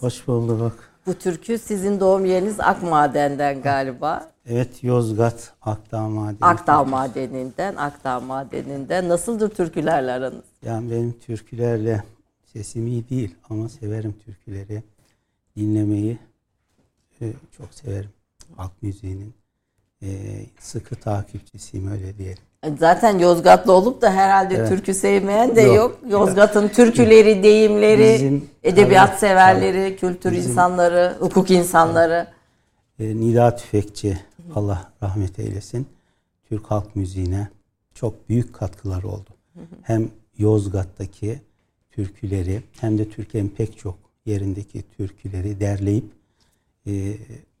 Hoş bulduk. Bu türkü sizin doğum yeriniz Akmaden'den galiba. Evet Yozgat Akdağ Madeni. Akdağ Madeni'nden, Akdağ Madeni'nden. Nasıldır türkülerle aranız? Yani benim türkülerle sesim iyi değil ama severim türküleri. Dinlemeyi e, çok severim. Halk müziğinin e, sıkı takipçisiyim öyle diyelim. Zaten Yozgatlı olup da herhalde Evet. türkü sevmeyen de Yok. yok. Yozgat'ın türküleri, deyimleri, Bizim- edebiyat tabii, severleri, kültür Bizim- insanları, hukuk insanları. E, Nida Tüfekçi Allah rahmet eylesin. Türk halk müziğine çok büyük katkıları oldu. Hem Yozgat'taki türküleri hem de Türkiye'nin pek çok yerindeki türküleri derleyip e,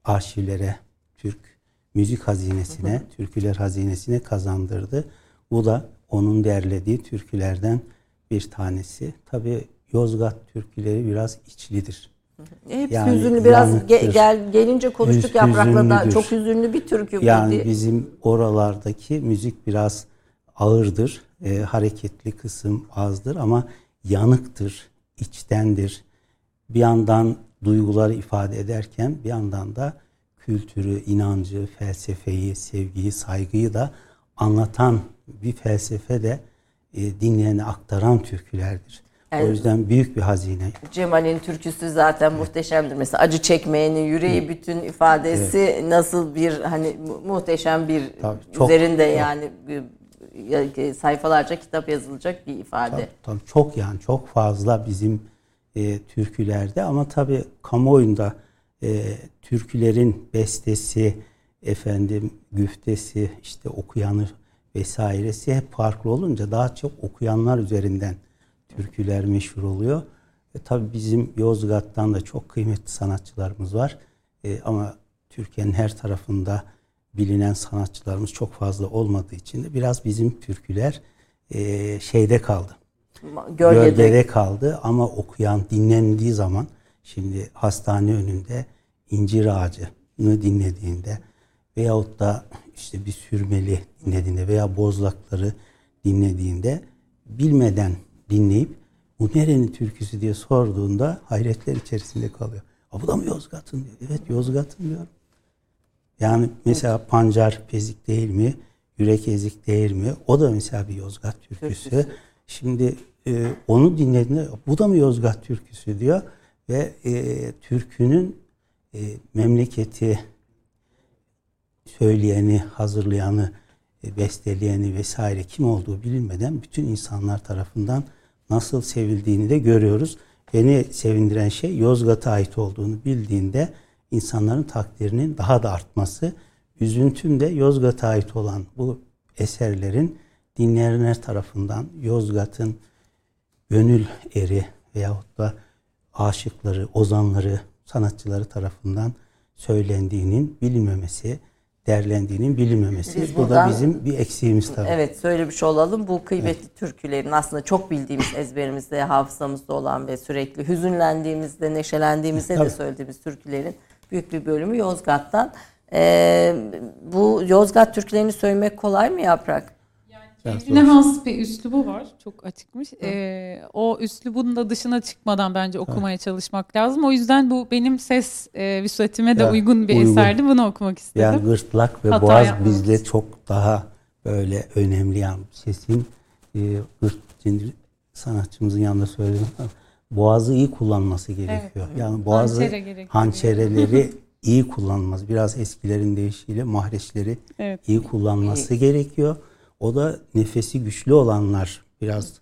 arşivlere, Türk müzik hazinesine, türküler hazinesine kazandırdı. Bu da onun derlediği türkülerden bir tanesi. Tabi Yozgat türküleri biraz içlidir. Hepsi Yani hüzünlü biraz ge- gel gelince konuştuk Hüz- yaprakla da çok hüzünlü bir türkü bu. Yani diye. bizim oralardaki müzik biraz ağırdır. e, hareketli kısım azdır ama yanıktır, içtendir. Bir yandan duyguları ifade ederken bir yandan da kültürü, inancı, felsefeyi, sevgiyi, saygıyı da anlatan bir felsefe de e, dinleyene aktaran türkülerdir. O Evet. yüzden büyük bir hazine. Cemal'in türküsü zaten muhteşemdir. Mesela acı çekmeyenin yüreği bütün ifadesi nasıl bir hani mu- muhteşem bir Tabii, çok- üzerinde çok. yani bir- ya- sayfalarca kitap yazılacak bir ifade. Tabii, tabii çok yani çok fazla bizim e, türkülerde ama tabii kamuoyunda e, türkülerin bestesi, efendim güftesi, işte okuyanı vesairesi hep farklı olunca daha çok okuyanlar üzerinden türküler meşhur oluyor. E, tabii bizim Yozgat'tan da çok kıymetli sanatçılarımız var. E, ama Türkiye'nin her tarafında bilinen sanatçılarımız çok fazla olmadığı için de biraz bizim türküler e, şeyde kaldı. Gölgede, Gölgede kaldı ama okuyan dinlendiği zaman şimdi hastane önünde incir ağacını dinlediğinde veyahut da işte bir sürmeli dinlediğinde veya bozlakları dinlediğinde bilmeden dinleyip bu nerenin türküsü diye sorduğunda hayretler içerisinde kalıyor. "Aa, bu da mı Yozgat'ın diyor. Evet Yozgat'ın diyor. Yani mesela pancar pezik değil mi? Yürek ezik değil mi? O da mesela bir Yozgat türküsü. Türküsü. Şimdi e, onu dinlediğinde bu da mı Yozgat türküsü diyor ve e, türkünün e, memleketi söyleyeni, hazırlayanı, e, besteleyeni vesaire kim olduğu bilinmeden bütün insanlar tarafından nasıl sevildiğini de görüyoruz. Beni sevindiren şey Yozgat'a ait olduğunu bildiğinde insanların takdirinin daha da artması. Üzüntüm de Yozgat'a ait olan bu eserlerin dinleyenler tarafından Yozgat'ın gönül eri veyahut da aşıkları, ozanları, sanatçıları tarafından söylendiğinin bilinmemesi, derlendiğinin bilinmemesi. Biz Bu buradan- da bizim bir eksiğimiz tabii. Evet söylemiş olalım. Bu kıymetli türkülerin aslında çok bildiğimiz ezberimizde, hafızamızda olan ve sürekli hüzünlendiğimizde, neşelendiğimizde de Tabii. söylediğimiz türkülerin büyük bir bölümü Yozgat'tan. Ee, bu Yozgat türkülerini söylemek kolay mı Yaprak? Kendine zor. has bir üslubu var. Çok açıkmış. Ee, o üslubun da dışına çıkmadan bence okumaya çalışmak lazım. O yüzden bu benim ses e, vüsatime de Ya, uygun bir uygun. eserdi. Bunu okumak istedim. Yani gırtlak ve Hata boğaz yapmamız. bizde çok daha böyle önemli yani sesin e, gırt, şimdi sanatçımızın yanında söyledim ama boğazı iyi kullanması gerekiyor. Yani boğazı Hançere gerekiyor. hançereleri iyi kullanmaz. Biraz eskilerin deyişiyle mahreçleri Evet. iyi kullanması gerekiyor. O da nefesi güçlü olanlar biraz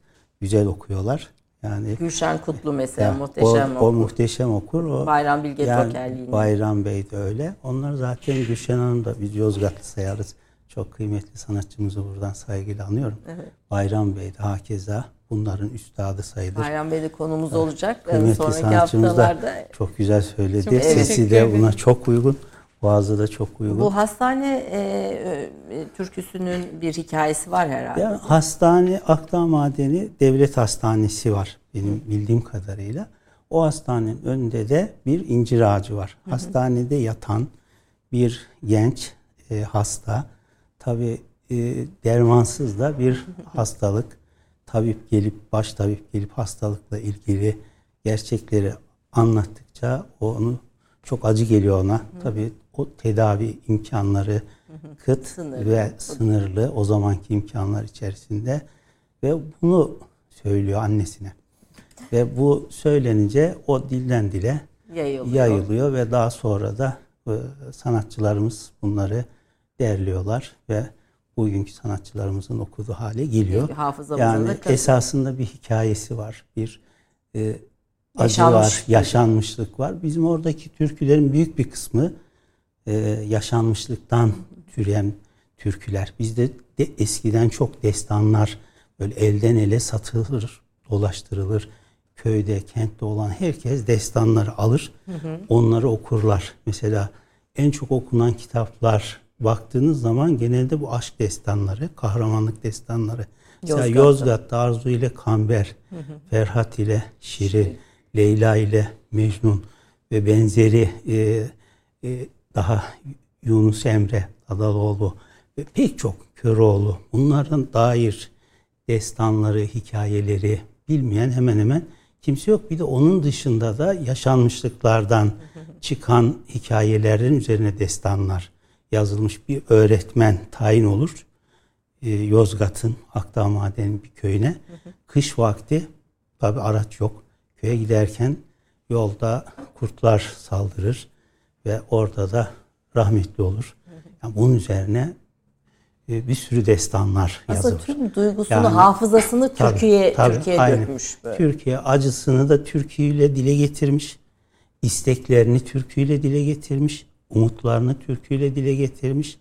güzel okuyorlar. Yani Gülşen Kutlu mesela ya, muhteşem o, o o. muhteşem okur. O, Bayram Bilge yani Tokerliğini. Bayram Bey de öyle. Onlar zaten Gülşen Hanım da biz Yozgatlı sayarız. Çok kıymetli sanatçımızı buradan saygıyla anıyorum. Evet. Bayram Bey de hakeza bunların üstadı sayılır. Bayram Bey'de konumuz olacak. Kıymetli Sonraki sanatçımız da haftalarda çok güzel söyledi. Çok Sesi de buna çok uygun. Boğazı da çok uygun. bu hastane e, e, türküsünün bir hikayesi var herhalde. Ya, hastane Akdağ Madeni Devlet Hastanesi var benim bildiğim kadarıyla. O hastanenin önünde de bir incir ağacı var. Hastanede yatan bir genç e, hasta. Tabi dermansız da bir hastalık. Tabip gelip, baş tabip gelip hastalıkla ilgili gerçekleri anlattıkça onu çok acı geliyor ona. Tabi o tedavi imkanları kıt Sınırlı. ve sınırlı o zamanki imkanlar içerisinde ve bunu söylüyor annesine. Ve bu söylenince o dilden dile Yayılıyor. yayılıyor ve daha sonra da e, sanatçılarımız bunları derliyorlar ve bugünkü sanatçılarımızın okuduğu hale geliyor. Yani da esasında bir hikayesi var. Bir e, acı var, yaşanmışlık var. Bizim oradaki türkülerin büyük bir kısmı e, yaşanmışlıktan türeyen türküler. Bizde de eskiden çok destanlar böyle elden ele satılır, dolaştırılır. Köyde, kentte olan herkes destanları alır, onları okurlar. Mesela en çok okunan kitaplar baktığınız zaman genelde bu aşk destanları, kahramanlık destanları. Mesela Yozgat'ta. Yozgat'ta Arzu ile Kamber, Ferhat ile Şiri, Leyla ile Mecnun ve benzeri e, e, daha Yunus Emre Adaloğlu ve pek çok Köroğlu bunların dair destanları, hikayeleri bilmeyen hemen hemen kimse yok. Bir de onun dışında da yaşanmışlıklardan çıkan hikayelerin üzerine destanlar yazılmış bir öğretmen tayin olur. Ee, Yozgat'ın Akdağ Madeni bir köyüne. Kış vakti tabi araç yok. Köye giderken yolda kurtlar saldırır ve orada da rahmetli olur. Yani bunun üzerine e, bir sürü destanlar Aslında yazılır. tüm duygusunu, Yani- hafızasını Türkiye tabii, Türkiye'ye aynen. dökmüş böyle. Türkiye acısını da türküyle dile getirmiş. isteklerini türküyle dile getirmiş. Umutlarını türküyle dile getirmiş.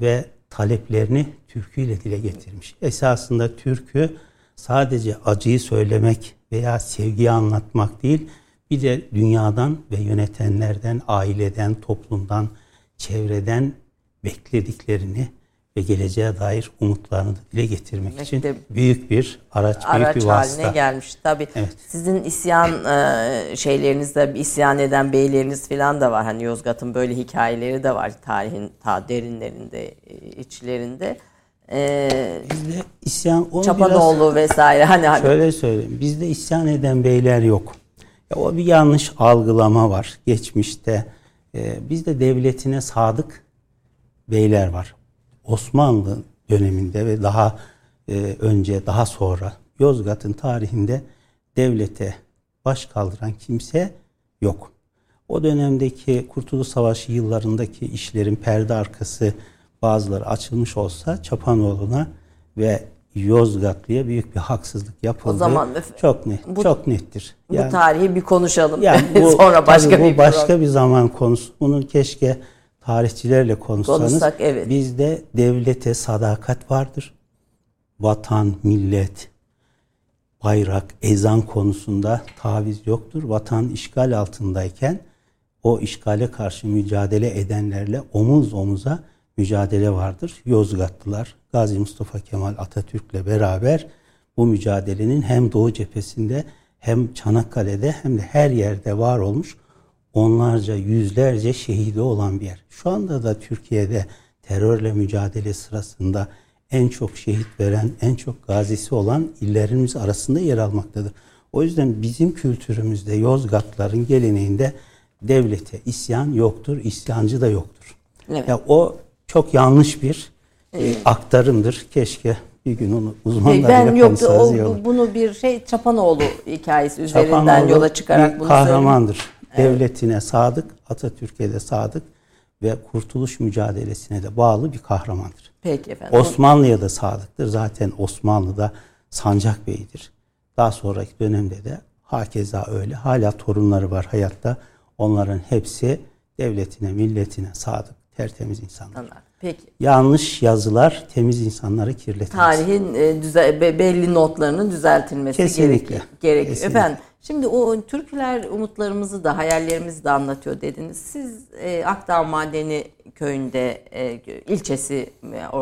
Ve taleplerini türküyle dile getirmiş. Esasında türkü sadece acıyı söylemek veya sevgiyi anlatmak değil, bir de dünyadan ve yönetenlerden, aileden, toplumdan, çevreden beklediklerini ve geleceğe dair umutlarını dile getirmek Demek için de büyük bir araç, büyük araç bir vasıta. haline gelmiş. Tabii Evet. sizin isyan e, şeylerinizde isyan eden beyleriniz falan da var. Hani Yozgat'ın böyle hikayeleri de var tarihin ta derinlerinde, e, içlerinde. E, Bizde isyan onu biraz Çapanoğlu vesaire hani hani şöyle söyleyeyim. Bizde isyan eden beyler yok. Ya o bir yanlış algılama var geçmişte. e, bizde devletine sadık beyler var. Osmanlı döneminde ve daha e, önce daha sonra Yozgat'ın tarihinde devlete baş kaldıran kimse yok. O dönemdeki Kurtuluş Savaşı yıllarındaki işlerin perde arkası bazıları açılmış olsa Çapanoğlu'na ve Yozgatlı'ya büyük bir haksızlık yapıldı. O zaman çok net, bu- çok nettir. bu tarihi bir konuşalım. Yani bu, Sonra başka tabii bu bir başka program. bir zaman konusu. Bunu keşke tarihçilerle konuşsanız. Konuşsak, evet. Bizde devlete sadakat vardır. Vatan, millet, bayrak, ezan konusunda taviz yoktur. Vatan işgal altındayken o işgale karşı mücadele edenlerle omuz omuza mücadele vardır. Yozgatlılar Gazi Mustafa Kemal Atatürk'le beraber bu mücadelenin hem Doğu cephesinde hem Çanakkale'de hem de her yerde var olmuş onlarca yüzlerce şehidi olan bir yer. Şu anda da Türkiye'de terörle mücadele sırasında en çok şehit veren, en çok gazisi olan illerimiz arasında yer almaktadır. O yüzden bizim kültürümüzde Yozgatların geleneğinde devlete isyan yoktur, isyancı da yoktur. Evet. Ya o çok yanlış bir e, aktarımdır. Keşke bir gün onu uzmanlarla ben yoktu o, bunu bir şey Çapanoğlu hikayesi üzerinden Çapanoğlu yola çıkarak bunu kahramandır. Evet. Devletine sadık, Atatürk'e de sadık ve kurtuluş mücadelesine de bağlı bir kahramandır. Peki efendim. Osmanlı'ya da sadıktır. Zaten Osmanlı'da Sancak Bey'dir. Daha sonraki dönemde de hakeza öyle. Hala torunları var hayatta. Onların hepsi devletine, milletine sadık, tertemiz insanlar. Anladım. Peki. Yanlış yazılar temiz insanları kirletmez. Tarihin e, düze, belli notlarının düzeltilmesi Kesinlikle. gerekiyor. Kesinlikle. Efendim şimdi o türküler umutlarımızı da hayallerimizi de anlatıyor dediniz. Siz e, Akdağ Madeni köyünde e, ilçesi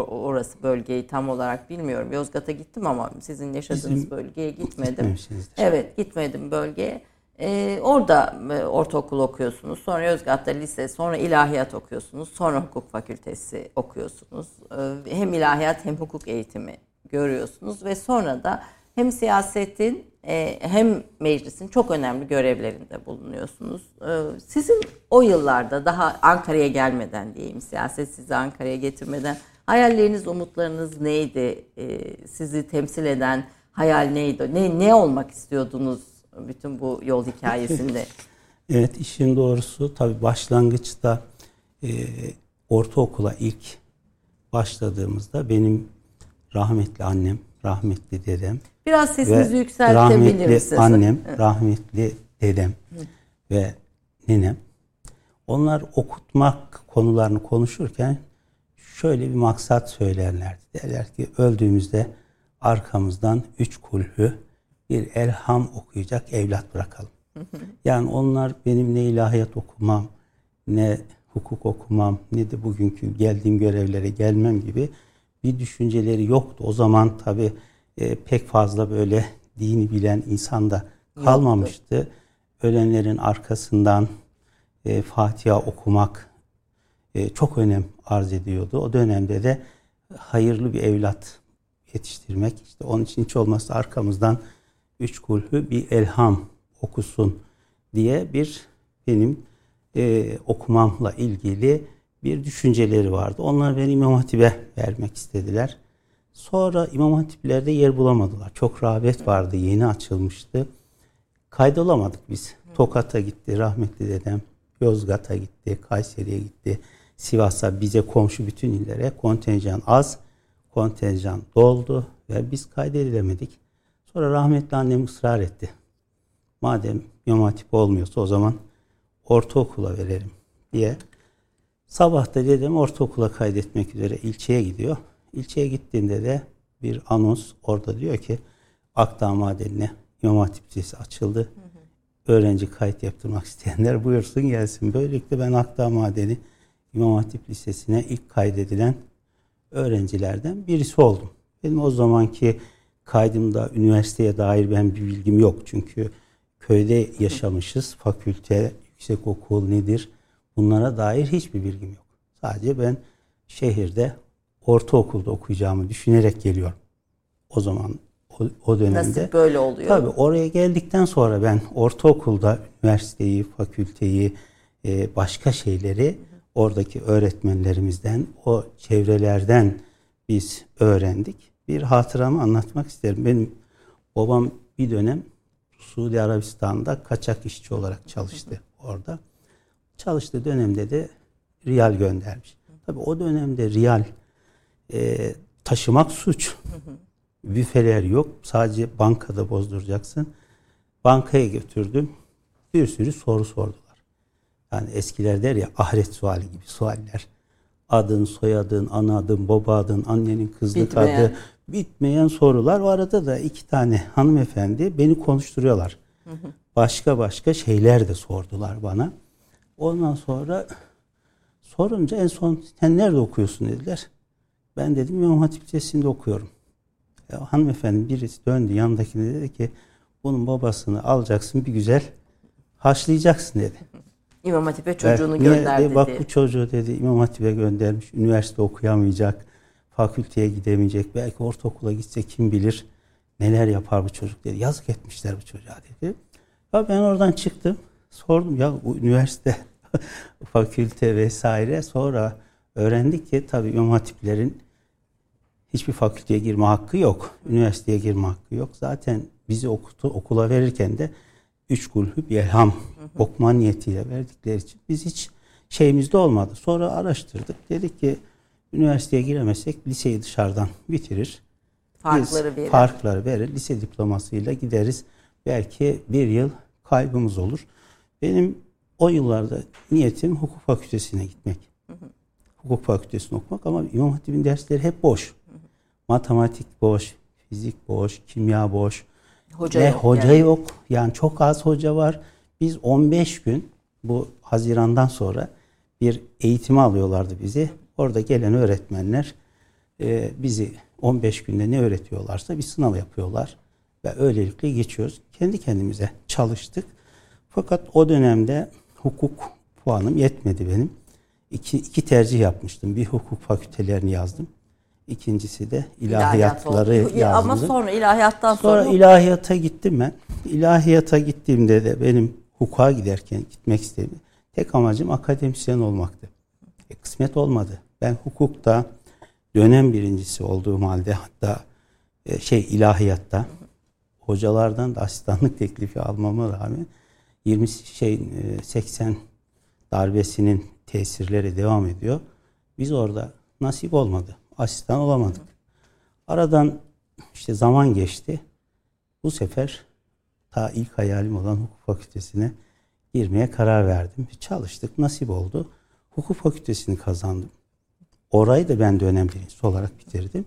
orası bölgeyi tam olarak bilmiyorum. Yozgat'a gittim ama sizin yaşadığınız Bizim, bölgeye gitmedim. Evet gitmedim bölgeye. Ee, orada e, ortaokul okuyorsunuz, sonra Yozgat'ta lise, sonra ilahiyat okuyorsunuz, sonra hukuk fakültesi okuyorsunuz. Ee, hem ilahiyat hem hukuk eğitimi görüyorsunuz ve sonra da hem siyasetin e, hem meclisin çok önemli görevlerinde bulunuyorsunuz. Ee, sizin o yıllarda daha Ankara'ya gelmeden diyeyim, siyaset sizi Ankara'ya getirmeden hayalleriniz, umutlarınız neydi? Ee, sizi temsil eden hayal neydi? Ne, ne olmak istiyordunuz bütün bu yol hikayesinde. evet işin doğrusu tabii başlangıçta e, ortaokula ilk başladığımızda benim rahmetli annem, rahmetli dedem Biraz sesinizi yükseltebilir misiniz? annem, rahmetli dedem ve nenem onlar okutmak konularını konuşurken şöyle bir maksat söylerlerdi. Derler ki öldüğümüzde arkamızdan üç kulhü bir elham okuyacak evlat bırakalım. Yani onlar benim ne ilahiyat okumam, ne hukuk okumam, ne de bugünkü geldiğim görevlere gelmem gibi bir düşünceleri yoktu. O zaman tabi e, pek fazla böyle dini bilen insan da kalmamıştı. Yoktu. Ölenlerin arkasından e, Fatiha okumak e, çok önem arz ediyordu. O dönemde de hayırlı bir evlat yetiştirmek, işte onun için hiç olmazsa arkamızdan üç kulhü bir elham okusun diye bir benim e, okumamla ilgili bir düşünceleri vardı. Onlar beni İmam Hatip'e vermek istediler. Sonra İmam Hatip'lerde yer bulamadılar. Çok rağbet vardı, yeni açılmıştı. Kaydolamadık biz. Tokat'a gitti rahmetli dedem. Yozgat'a gitti, Kayseri'ye gitti. Sivas'a bize komşu bütün illere kontenjan az, kontenjan doldu ve biz kaydedilemedik. Sonra rahmetli annem ısrar etti. Madem İmam olmuyorsa o zaman ortaokula verelim diye. Sabah da dedim ortaokula kaydetmek üzere ilçeye gidiyor. İlçeye gittiğinde de bir anons orada diyor ki Akdağ Madeni'ne İmam Hatip Lisesi açıldı. Hı hı. Öğrenci kayıt yaptırmak isteyenler buyursun gelsin. Böylelikle ben Akdağ Madeni İmam Hatip Lisesi'ne ilk kaydedilen öğrencilerden birisi oldum. Benim o zamanki kaydımda üniversiteye dair ben bir bilgim yok. Çünkü köyde yaşamışız. Fakülte, yüksek okul nedir? Bunlara dair hiçbir bilgim yok. Sadece ben şehirde ortaokulda okuyacağımı düşünerek geliyorum. O zaman o, o dönemde. Nasıl böyle oluyor? Tabii oraya geldikten sonra ben ortaokulda üniversiteyi, fakülteyi, e, başka şeyleri oradaki öğretmenlerimizden, o çevrelerden biz öğrendik bir hatıramı anlatmak isterim. Benim babam bir dönem Suudi Arabistan'da kaçak işçi olarak çalıştı orada. Çalıştığı dönemde de riyal göndermiş. Tabi o dönemde riyal e, taşımak suç. Büfeler yok. Sadece bankada bozduracaksın. Bankaya götürdüm. Bir sürü soru sordular. Yani eskiler der ya ahiret suali gibi sualler. Adın, soyadın, ana adın, baba adın, annenin kızlık Bitmeyen. adı, bitmeyen sorular. O arada da iki tane hanımefendi beni konuşturuyorlar. Başka başka şeyler de sordular bana. Ondan sonra sorunca en son sen nerede okuyorsun dediler. Ben dedim İmam Hatip Lisesi'nde okuyorum. Ya, hanımefendi birisi döndü yanındakine dedi ki bunun babasını alacaksın bir güzel haşlayacaksın dedi. İmam Hatip'e çocuğunu gönderdi. Bak bu çocuğu dedi İmam Hatip'e göndermiş. Üniversite okuyamayacak fakülteye gidemeyecek. Belki ortaokula gitse kim bilir neler yapar bu çocuk dedi. Yazık etmişler bu çocuğa dedi. Ya ben oradan çıktım. Sordum ya üniversite, fakülte vesaire. Sonra öğrendik ki tabii İmam Hatiplerin hiçbir fakülteye girme hakkı yok. Üniversiteye girme hakkı yok. Zaten bizi okutu, okula verirken de üç kulhü bir elham okuma niyetiyle verdikleri için biz hiç şeyimizde olmadı. Sonra araştırdık. Dedik ki üniversiteye giremezsek liseyi dışarıdan bitirir. Farkları verir. Farkları verir. Lise diplomasıyla gideriz. Belki bir yıl kaybımız olur. Benim o yıllarda niyetim hukuk fakültesine gitmek. Hı hı. Hukuk fakültesini okumak ama İmam Hatip'in dersleri hep boş. Hı hı. Matematik boş, fizik boş, kimya boş. Hoca Ve yok hoca yani. yok. Yani çok az hoca var. Biz 15 gün bu Haziran'dan sonra bir eğitimi alıyorlardı bizi. Orada gelen öğretmenler e, bizi 15 günde ne öğretiyorlarsa bir sınav yapıyorlar. Ve öylelikle geçiyoruz. Kendi kendimize çalıştık. Fakat o dönemde hukuk puanım yetmedi benim. İki, iki tercih yapmıştım. Bir hukuk fakültelerini yazdım. İkincisi de ilahiyatları İlahiyat yazdım. Ama sonra ilahiyattan sonra... Sonra ilahiyata gittim ben. İlahiyata gittiğimde de benim hukuka giderken gitmek istedim. Tek amacım akademisyen olmaktı. E, kısmet olmadı. Ben hukukta dönem birincisi olduğum halde hatta e, şey ilahiyatta hocalardan da asistanlık teklifi almama rağmen 20 şey 80 e, darbesinin tesirleri devam ediyor. Biz orada nasip olmadı. Asistan olamadık. Aradan işte zaman geçti. Bu sefer ta ilk hayalim olan hukuk fakültesine girmeye karar verdim. Çalıştık, nasip oldu. Hukuk fakültesini kazandım. Orayı da ben dönem birincisi olarak bitirdim.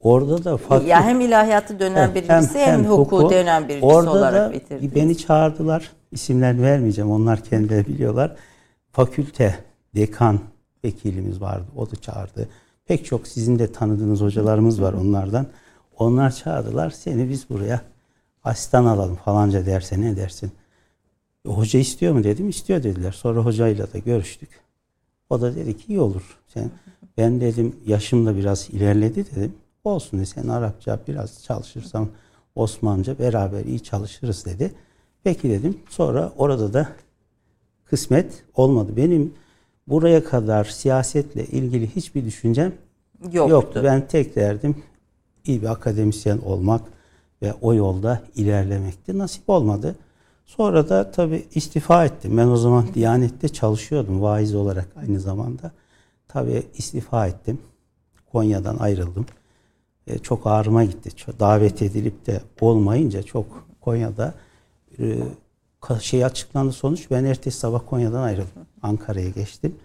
Orada da farklı... Ya hem ilahiyatı dönem birincisi hem, hem, hem hukuku, hukuku dönem birincisi orada olarak bitirdiniz. Orada beni çağırdılar. İsimler vermeyeceğim. Onlar kendileri biliyorlar. Fakülte, dekan vekilimiz vardı. O da çağırdı. Pek çok sizin de tanıdığınız hocalarımız var onlardan. Onlar çağırdılar. Seni biz buraya asistan alalım falanca derse ne dersin? Hoca istiyor mu dedim. İstiyor dediler. Sonra hocayla da görüştük. O da dedi ki iyi olur. Sen ben dedim yaşım da biraz ilerledi dedim. Olsun dedi. Sen Arapça biraz çalışırsam Osmanlıca beraber iyi çalışırız dedi. Peki dedim. Sonra orada da kısmet olmadı. Benim buraya kadar siyasetle ilgili hiçbir düşüncem yoktu. yoktu. Ben tek derdim iyi bir akademisyen olmak ve o yolda ilerlemekti. Nasip olmadı. Sonra da tabii istifa ettim. Ben o zaman Diyanet'te çalışıyordum vaiz olarak aynı zamanda. Tabii istifa ettim. Konya'dan ayrıldım. E, çok ağrıma gitti. Çok davet edilip de olmayınca çok Konya'da e, şey açıklandı sonuç. Ben ertesi sabah Konya'dan ayrıldım. Ankara'ya geçtim.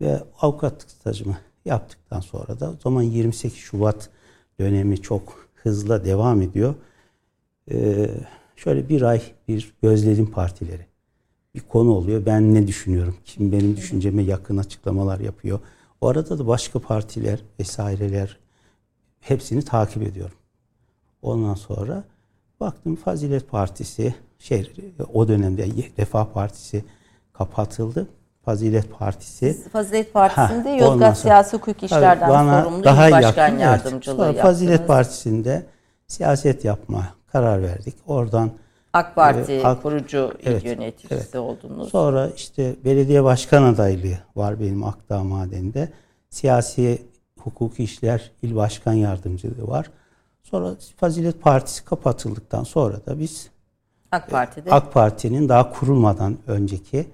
Ve avukatlık stajımı yaptıktan sonra da o zaman 28 Şubat dönemi çok hızla devam ediyor. Ee, şöyle bir ay bir gözledim partileri. Bir konu oluyor. Ben ne düşünüyorum? Kim benim düşünceme yakın açıklamalar yapıyor. O arada da başka partiler vesaireler hepsini takip ediyorum. Ondan sonra baktım Fazilet Partisi şey o dönemde Refah Partisi kapatıldı. Fazilet Partisi. Fazilet Partisi'nde ha, Yozgat Siyasi Hukuk İşlerden bana sorumlu daha başkan yakın, yardımcılığı evet. Fazilet Partisi'nde siyaset yapma karar verdik. Oradan AK Parti e, AK, kurucu evet, yöneticisi evet. oldunuz. Sonra işte belediye başkan adaylığı var benim Akdağ Maden'de. Siyasi hukuki işler il başkan yardımcılığı var. Sonra Fazilet Partisi kapatıldıktan sonra da biz AK Parti'de AK Parti'nin daha kurulmadan önceki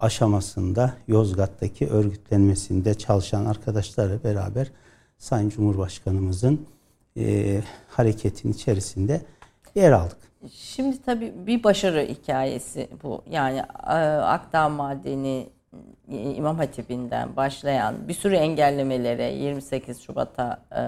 aşamasında Yozgat'taki örgütlenmesinde çalışan arkadaşlarla beraber Sayın Cumhurbaşkanımızın e, hareketin içerisinde yer aldık. Şimdi tabii bir başarı hikayesi bu. Yani e, Akdağ Madeni e, İmam Hatibi'nden başlayan bir sürü engellemelere 28 Şubat'a e,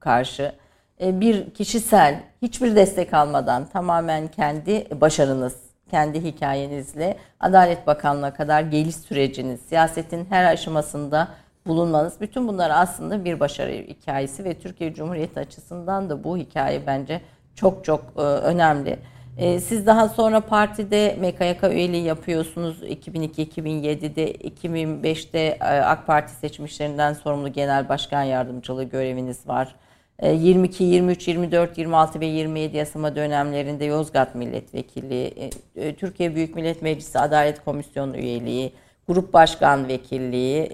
karşı bir kişisel hiçbir destek almadan tamamen kendi başarınız, kendi hikayenizle Adalet Bakanlığı'na kadar geliş süreciniz, siyasetin her aşamasında bulunmanız bütün bunlar aslında bir başarı hikayesi ve Türkiye Cumhuriyeti açısından da bu hikaye bence çok çok e, önemli. E, siz daha sonra partide MKYK üyeliği yapıyorsunuz. 2002-2007'de, 2005'te e, AK Parti seçmişlerinden sorumlu genel başkan yardımcılığı göreviniz var. 22, 23, 24, 26 ve 27 yasama dönemlerinde Yozgat Milletvekili, e, Türkiye Büyük Millet Meclisi Adalet Komisyonu üyeliği, Grup Başkan Vekilliği,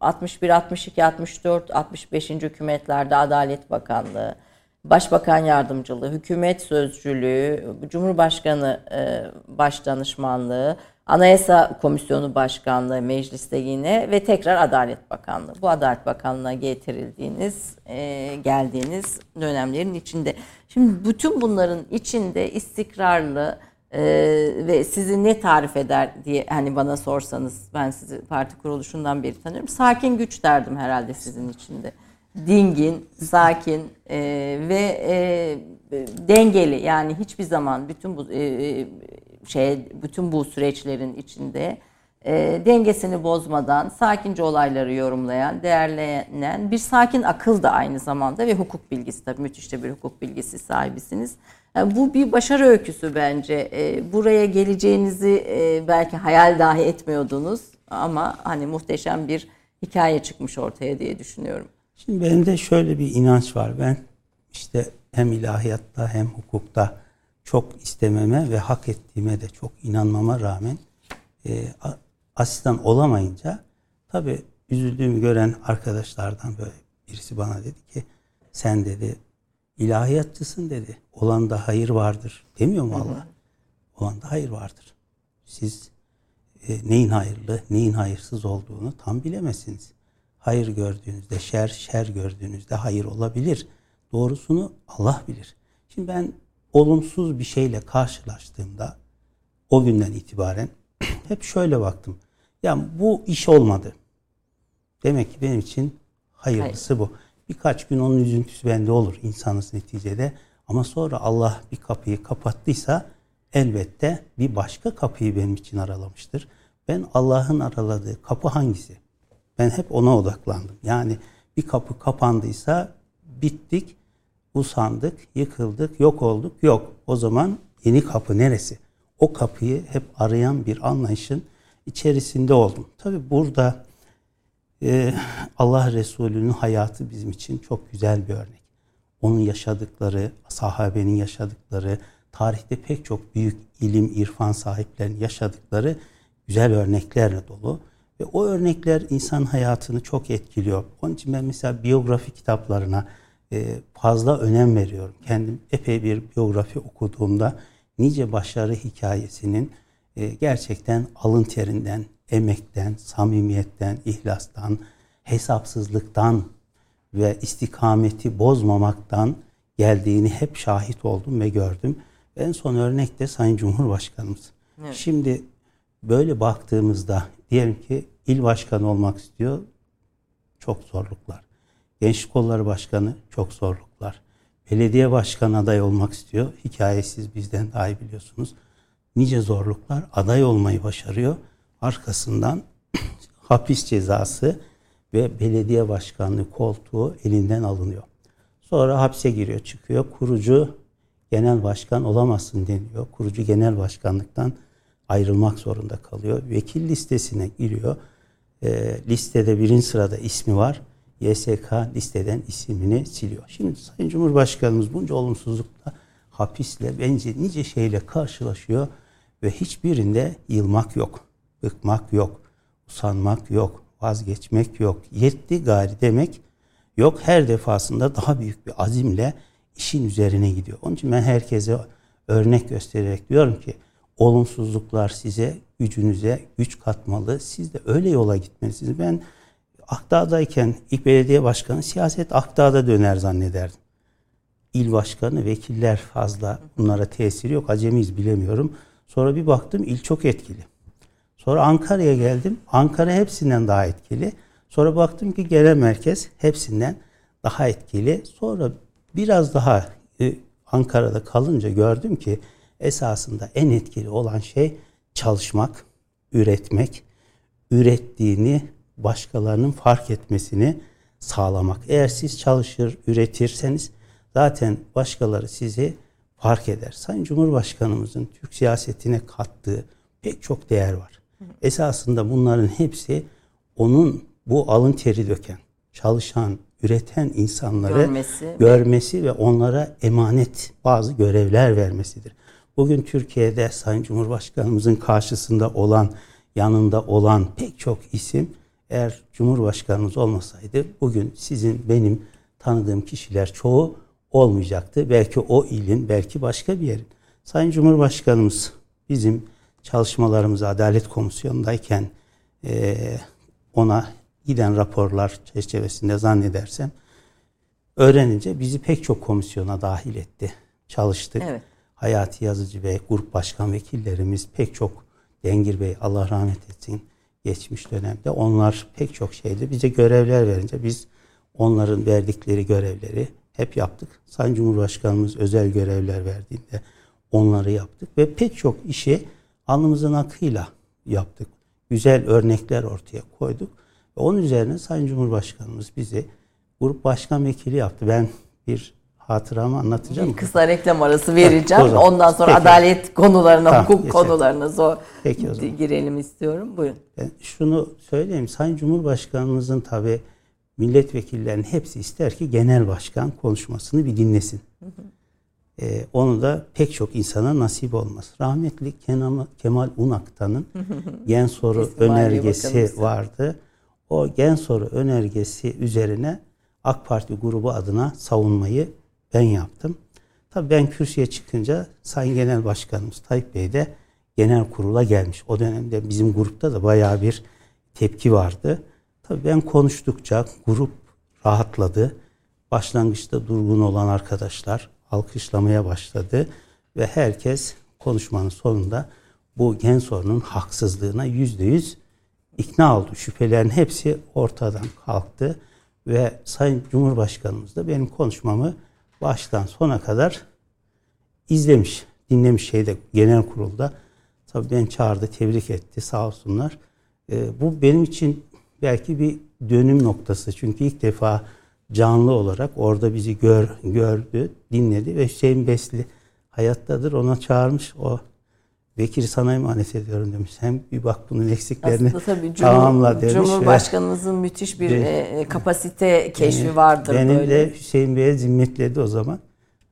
61, 62, 64, 65. hükümetlerde Adalet Bakanlığı, Başbakan Yardımcılığı, Hükümet Sözcülüğü, Cumhurbaşkanı e, Başdanışmanlığı, Anayasa Komisyonu Başkanlığı mecliste yine ve tekrar Adalet Bakanlığı. Bu Adalet Bakanlığı'na getirildiğiniz, e, geldiğiniz dönemlerin içinde. Şimdi bütün bunların içinde istikrarlı e, ve sizi ne tarif eder diye hani bana sorsanız ben sizi parti kuruluşundan beri tanıyorum. Sakin güç derdim herhalde sizin içinde dingin, sakin e, ve e, dengeli yani hiçbir zaman bütün bu e, e, şey bütün bu süreçlerin içinde e, dengesini bozmadan sakince olayları yorumlayan, değerleyen bir sakin akıl da aynı zamanda ve hukuk bilgisi tabii müthiş de bir hukuk bilgisi sahibisiniz. Yani bu bir başarı öyküsü bence. E, buraya geleceğinizi e, belki hayal dahi etmiyordunuz ama hani muhteşem bir hikaye çıkmış ortaya diye düşünüyorum. Şimdi benim de şöyle bir inanç var. Ben işte hem ilahiyatta hem hukukta çok istememe ve hak ettiğime de çok inanmama rağmen e, asistan olamayınca tabi üzüldüğümü gören arkadaşlardan böyle birisi bana dedi ki sen dedi ilahiyatçısın dedi. Olan da hayır vardır. Demiyor mu Allah? Olan da hayır vardır. Siz e, neyin hayırlı, neyin hayırsız olduğunu tam bilemezsiniz hayır gördüğünüzde şer, şer gördüğünüzde hayır olabilir. Doğrusunu Allah bilir. Şimdi ben olumsuz bir şeyle karşılaştığımda o günden itibaren hep şöyle baktım. Ya bu iş olmadı. Demek ki benim için hayırlısı Hayır. bu. Birkaç gün onun üzüntüsü bende olur insanız neticede. Ama sonra Allah bir kapıyı kapattıysa elbette bir başka kapıyı benim için aralamıştır. Ben Allah'ın araladığı kapı hangisi? Ben hep ona odaklandım. Yani bir kapı kapandıysa bittik, usandık, yıkıldık, yok olduk. Yok. O zaman yeni kapı neresi? O kapıyı hep arayan bir anlayışın içerisinde oldum. Tabi burada e, Allah Resulü'nün hayatı bizim için çok güzel bir örnek. Onun yaşadıkları, sahabenin yaşadıkları, tarihte pek çok büyük ilim, irfan sahiplerinin yaşadıkları güzel örneklerle dolu. Ve o örnekler insan hayatını çok etkiliyor. Onun için ben mesela biyografi kitaplarına e, fazla önem veriyorum. Kendim epey bir biyografi okuduğumda nice başarı hikayesinin e, gerçekten alın terinden, emekten, samimiyetten, ihlastan, hesapsızlıktan ve istikameti bozmamaktan geldiğini hep şahit oldum ve gördüm. En son örnek de Sayın Cumhurbaşkanımız. Evet. Şimdi böyle baktığımızda diyelim ki il başkanı olmak istiyor. Çok zorluklar. Gençlik kolları başkanı çok zorluklar. Belediye başkanı aday olmak istiyor. Hikayesiz bizden daha iyi biliyorsunuz. Nice zorluklar aday olmayı başarıyor. Arkasından hapis cezası ve belediye başkanlığı koltuğu elinden alınıyor. Sonra hapse giriyor, çıkıyor. Kurucu genel başkan olamazsın deniyor. Kurucu genel başkanlıktan ayrılmak zorunda kalıyor. Vekil listesine giriyor. E, listede birinci sırada ismi var. YSK listeden ismini siliyor. Şimdi Sayın Cumhurbaşkanımız bunca olumsuzlukla hapisle bence nice şeyle karşılaşıyor ve hiçbirinde yılmak yok, bıkmak yok, usanmak yok, vazgeçmek yok. Yetti gari demek yok. Her defasında daha büyük bir azimle işin üzerine gidiyor. Onun için ben herkese örnek göstererek diyorum ki olumsuzluklar size, gücünüze güç katmalı. Siz de öyle yola gitmelisiniz. Ben Akdağ'dayken ilk belediye başkanı siyaset Akdağ'da döner zannederdim. İl başkanı, vekiller fazla bunlara tesiri yok. Acemiyiz bilemiyorum. Sonra bir baktım il çok etkili. Sonra Ankara'ya geldim. Ankara hepsinden daha etkili. Sonra baktım ki genel merkez hepsinden daha etkili. Sonra biraz daha e, Ankara'da kalınca gördüm ki esasında en etkili olan şey çalışmak, üretmek, ürettiğini başkalarının fark etmesini sağlamak. Eğer siz çalışır, üretirseniz zaten başkaları sizi fark eder. Sayın Cumhurbaşkanımızın Türk siyasetine kattığı pek çok değer var. Esasında bunların hepsi onun bu alın teri döken, çalışan, üreten insanları görmesi, görmesi ve onlara emanet bazı görevler vermesidir. Bugün Türkiye'de Sayın Cumhurbaşkanımızın karşısında olan, yanında olan pek çok isim eğer Cumhurbaşkanımız olmasaydı bugün sizin benim tanıdığım kişiler çoğu olmayacaktı. Belki o ilin, belki başka bir yerin. Sayın Cumhurbaşkanımız bizim çalışmalarımız Adalet Komisyonu'ndayken e, ona giden raporlar çerçevesinde zannedersem öğrenince bizi pek çok komisyona dahil etti. Çalıştık. Evet. Hayati Yazıcı ve grup başkan vekillerimiz pek çok Dengir Bey Allah rahmet etsin geçmiş dönemde onlar pek çok şeyde bize görevler verince biz onların verdikleri görevleri hep yaptık. Sayın Cumhurbaşkanımız özel görevler verdiğinde onları yaptık ve pek çok işi alnımızın akıyla yaptık. Güzel örnekler ortaya koyduk. Ve onun üzerine Sayın Cumhurbaşkanımız bizi grup başkan vekili yaptı. Ben bir hatıramı anlatacağım. Bir kısa reklam arası vereceğim. Evet, Ondan sonra Peki. adalet konularına, tamam, hukuk geçelim. konularına zor Peki o zaman. girelim istiyorum. Buyurun. Ben şunu söyleyeyim. Sayın Cumhurbaşkanımızın tabi milletvekillerinin hepsi ister ki genel başkan konuşmasını bir dinlesin. Hı hı. Ee, onu da pek çok insana nasip olmaz. Rahmetli Kemal, Kemal Unaktan'ın gen soru önergesi vardı. O gen soru önergesi üzerine AK Parti grubu adına savunmayı ben yaptım. Tabii ben kürsüye çıkınca Sayın Genel Başkanımız Tayyip Bey de genel kurula gelmiş. O dönemde bizim grupta da bayağı bir tepki vardı. Tabii ben konuştukça grup rahatladı. Başlangıçta durgun olan arkadaşlar alkışlamaya başladı ve herkes konuşmanın sonunda bu gen sorunun haksızlığına yüzde yüz ikna oldu. Şüphelerin hepsi ortadan kalktı ve Sayın Cumhurbaşkanımız da benim konuşmamı baştan sona kadar izlemiş, dinlemiş şeyde genel kurulda. Tabii ben çağırdı, tebrik etti sağ olsunlar. Ee, bu benim için belki bir dönüm noktası. Çünkü ilk defa canlı olarak orada bizi gör, gördü, dinledi ve Hüseyin Besli hayattadır. Ona çağırmış. O Bekir sana emanet ediyorum demiş. Hem bir bak bunun eksiklerini Aslında tabii Cumhur, tamamla demiş. Cumhurbaşkanımızın ve, müthiş bir e, kapasite keşfi vardır benim böyle. de Hüseyin Bey'e zimmetledi o zaman.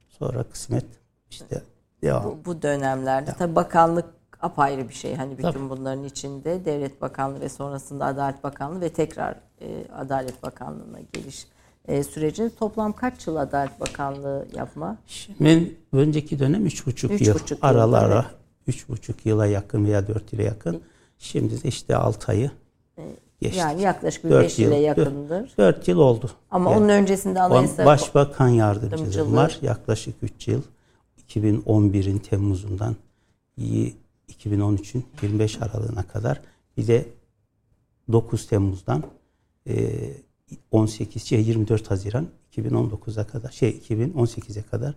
Sonra kısmet işte devam. Bu, bu dönemlerde tabii bakanlık apayrı bir şey. Hani bütün tabii. bunların içinde Devlet Bakanlığı ve sonrasında Adalet Bakanlığı ve tekrar e, Adalet Bakanlığı'na geliş e, sürecin toplam kaç yıl Adalet Bakanlığı yapma? Ben önceki dönem 3,5 yıl. Buçuk Aralara evet. üç buçuk yıla yakın veya dört yıla yakın. Şimdi de işte 6 ayı e, geçtik. Yani yaklaşık bir 5 yıla yakındır. 4 yıl oldu. Ama yani, onun öncesinde anayasa... Başbakan yardımcılığım var. Yaklaşık 3 yıl. 2011'in Temmuz'undan 2013'ün 25 Aralığına kadar bir de 9 Temmuz'dan 18 şey 24 Haziran 2019'a kadar şey 2018'e kadar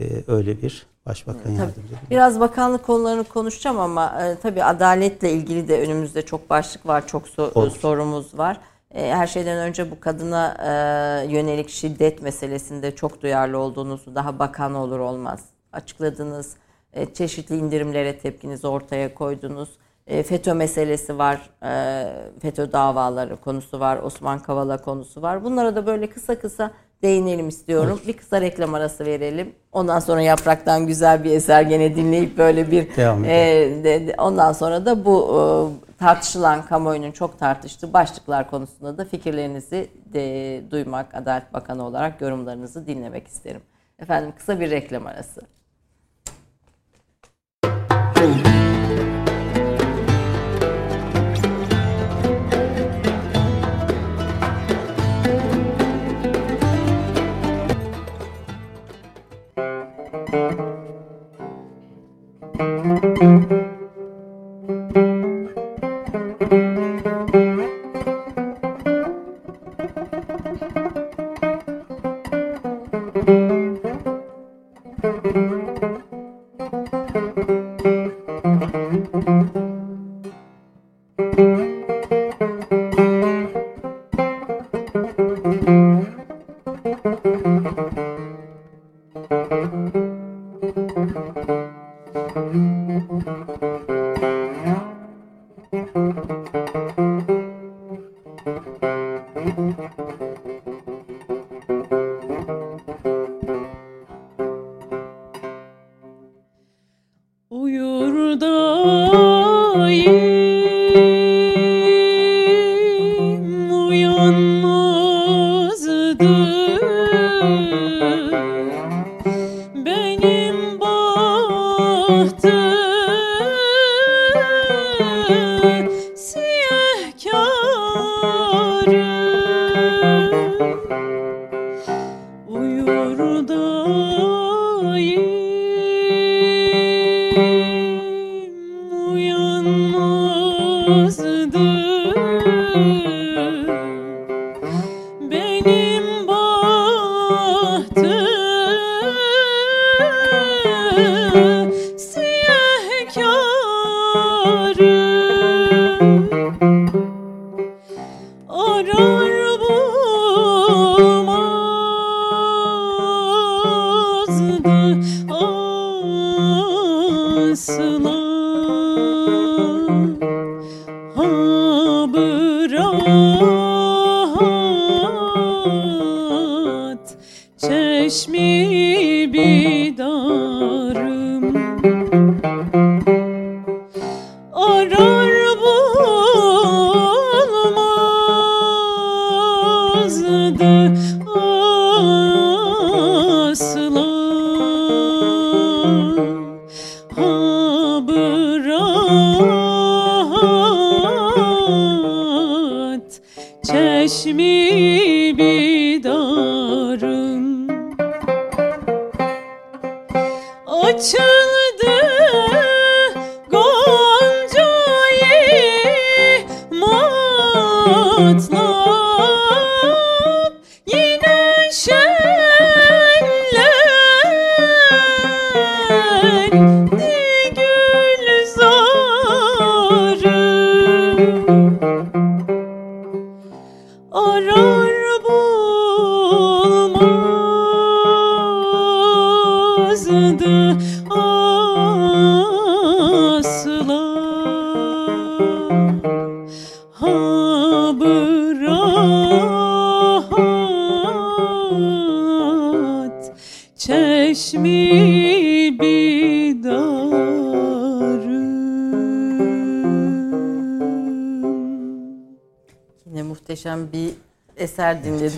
e, öyle bir başbakan yardımcısı. Biraz bakanlık konularını konuşacağım ama e, tabii adaletle ilgili de önümüzde çok başlık var, çok so- sorumuz var. E, her şeyden önce bu kadına e, yönelik şiddet meselesinde çok duyarlı olduğunuzu daha bakan olur olmaz açıkladınız. E, çeşitli indirimlere tepkinizi ortaya koydunuz. E, FETÖ meselesi var, e, FETÖ davaları konusu var, Osman Kavala konusu var. Bunlara da böyle kısa kısa değinelim istiyorum. Olur. Bir kısa reklam arası verelim. Ondan sonra Yaprak'tan güzel bir eser gene dinleyip böyle bir Devam e, de, de, ondan sonra da bu e, tartışılan kamuoyunun çok tartıştığı başlıklar konusunda da fikirlerinizi de, duymak Adalet Bakanı olarak yorumlarınızı dinlemek isterim. Efendim kısa bir reklam arası.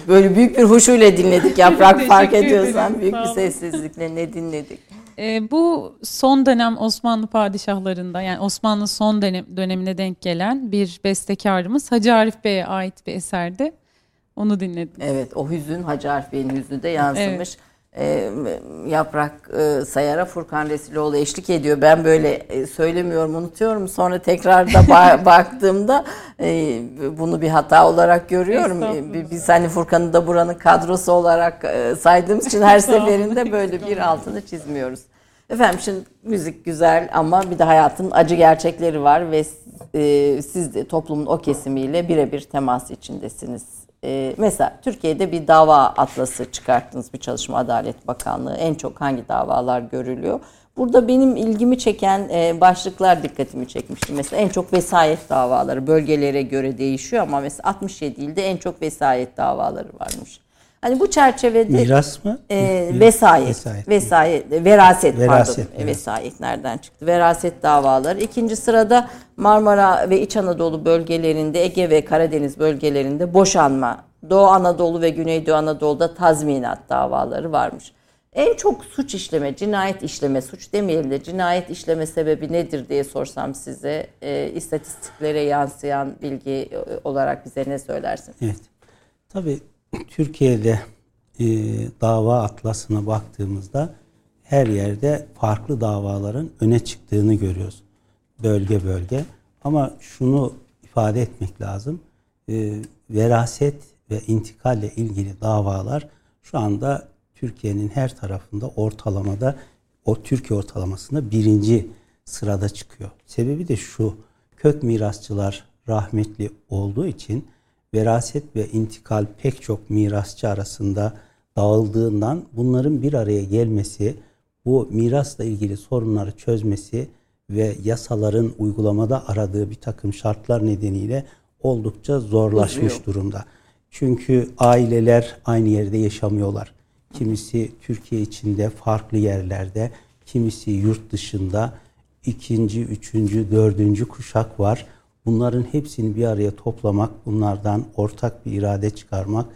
Böyle büyük bir huşuyla dinledik Yaprak fark ediyorsan. Büyük bir sessizlikle ne dinledik. E, bu son dönem Osmanlı padişahlarında yani Osmanlı son dönem, dönemine denk gelen bir bestekarımız Hacı Arif Bey'e ait bir eserdi. Onu dinledim. Evet o hüzün Hacı Arif Bey'in hüznü de yansımış. Evet e, Yaprak e, Sayar'a Furkan Resiloğlu eşlik ediyor. Ben böyle e, söylemiyorum, unutuyorum. Sonra tekrar da ba- baktığımda e, bunu bir hata olarak görüyorum. E, biz hani Furkan'ı da buranın kadrosu olarak e, saydığımız için her seferinde böyle bir altını çizmiyoruz. Efendim şimdi müzik güzel ama bir de hayatın acı gerçekleri var ve e, siz de toplumun o kesimiyle birebir temas içindesiniz e, mesela Türkiye'de bir dava atlası çıkarttınız bir çalışma Adalet Bakanlığı. En çok hangi davalar görülüyor? Burada benim ilgimi çeken e, başlıklar dikkatimi çekmişti. Mesela en çok vesayet davaları bölgelere göre değişiyor ama mesela 67 ilde en çok vesayet davaları varmış. Hani bu çerçevede miras mı? E, vesayet, vesayet, vesayet, veraset, veraset pardon. Evet. Vesayet nereden çıktı? Veraset davaları. İkinci sırada Marmara ve İç Anadolu bölgelerinde, Ege ve Karadeniz bölgelerinde boşanma, Doğu Anadolu ve Güneydoğu Anadolu'da tazminat davaları varmış. En çok suç işleme, cinayet işleme, suç demeyelim de cinayet işleme sebebi nedir diye sorsam size e, istatistiklere yansıyan bilgi e, olarak bize ne söylersiniz? Evet. Tabii Türkiye'de e, dava atlasına baktığımızda her yerde farklı davaların öne çıktığını görüyoruz. Bölge bölge. Ama şunu ifade etmek lazım. E, veraset ve intikalle ilgili davalar şu anda Türkiye'nin her tarafında ortalamada o Türkiye ortalamasında birinci sırada çıkıyor. Sebebi de şu. Kök mirasçılar rahmetli olduğu için veraset ve intikal pek çok mirasçı arasında dağıldığından bunların bir araya gelmesi, bu mirasla ilgili sorunları çözmesi ve yasaların uygulamada aradığı bir takım şartlar nedeniyle oldukça zorlaşmış durumda. Çünkü aileler aynı yerde yaşamıyorlar. Kimisi Türkiye içinde farklı yerlerde, kimisi yurt dışında ikinci, üçüncü, dördüncü kuşak var. Bunların hepsini bir araya toplamak, bunlardan ortak bir irade çıkarmak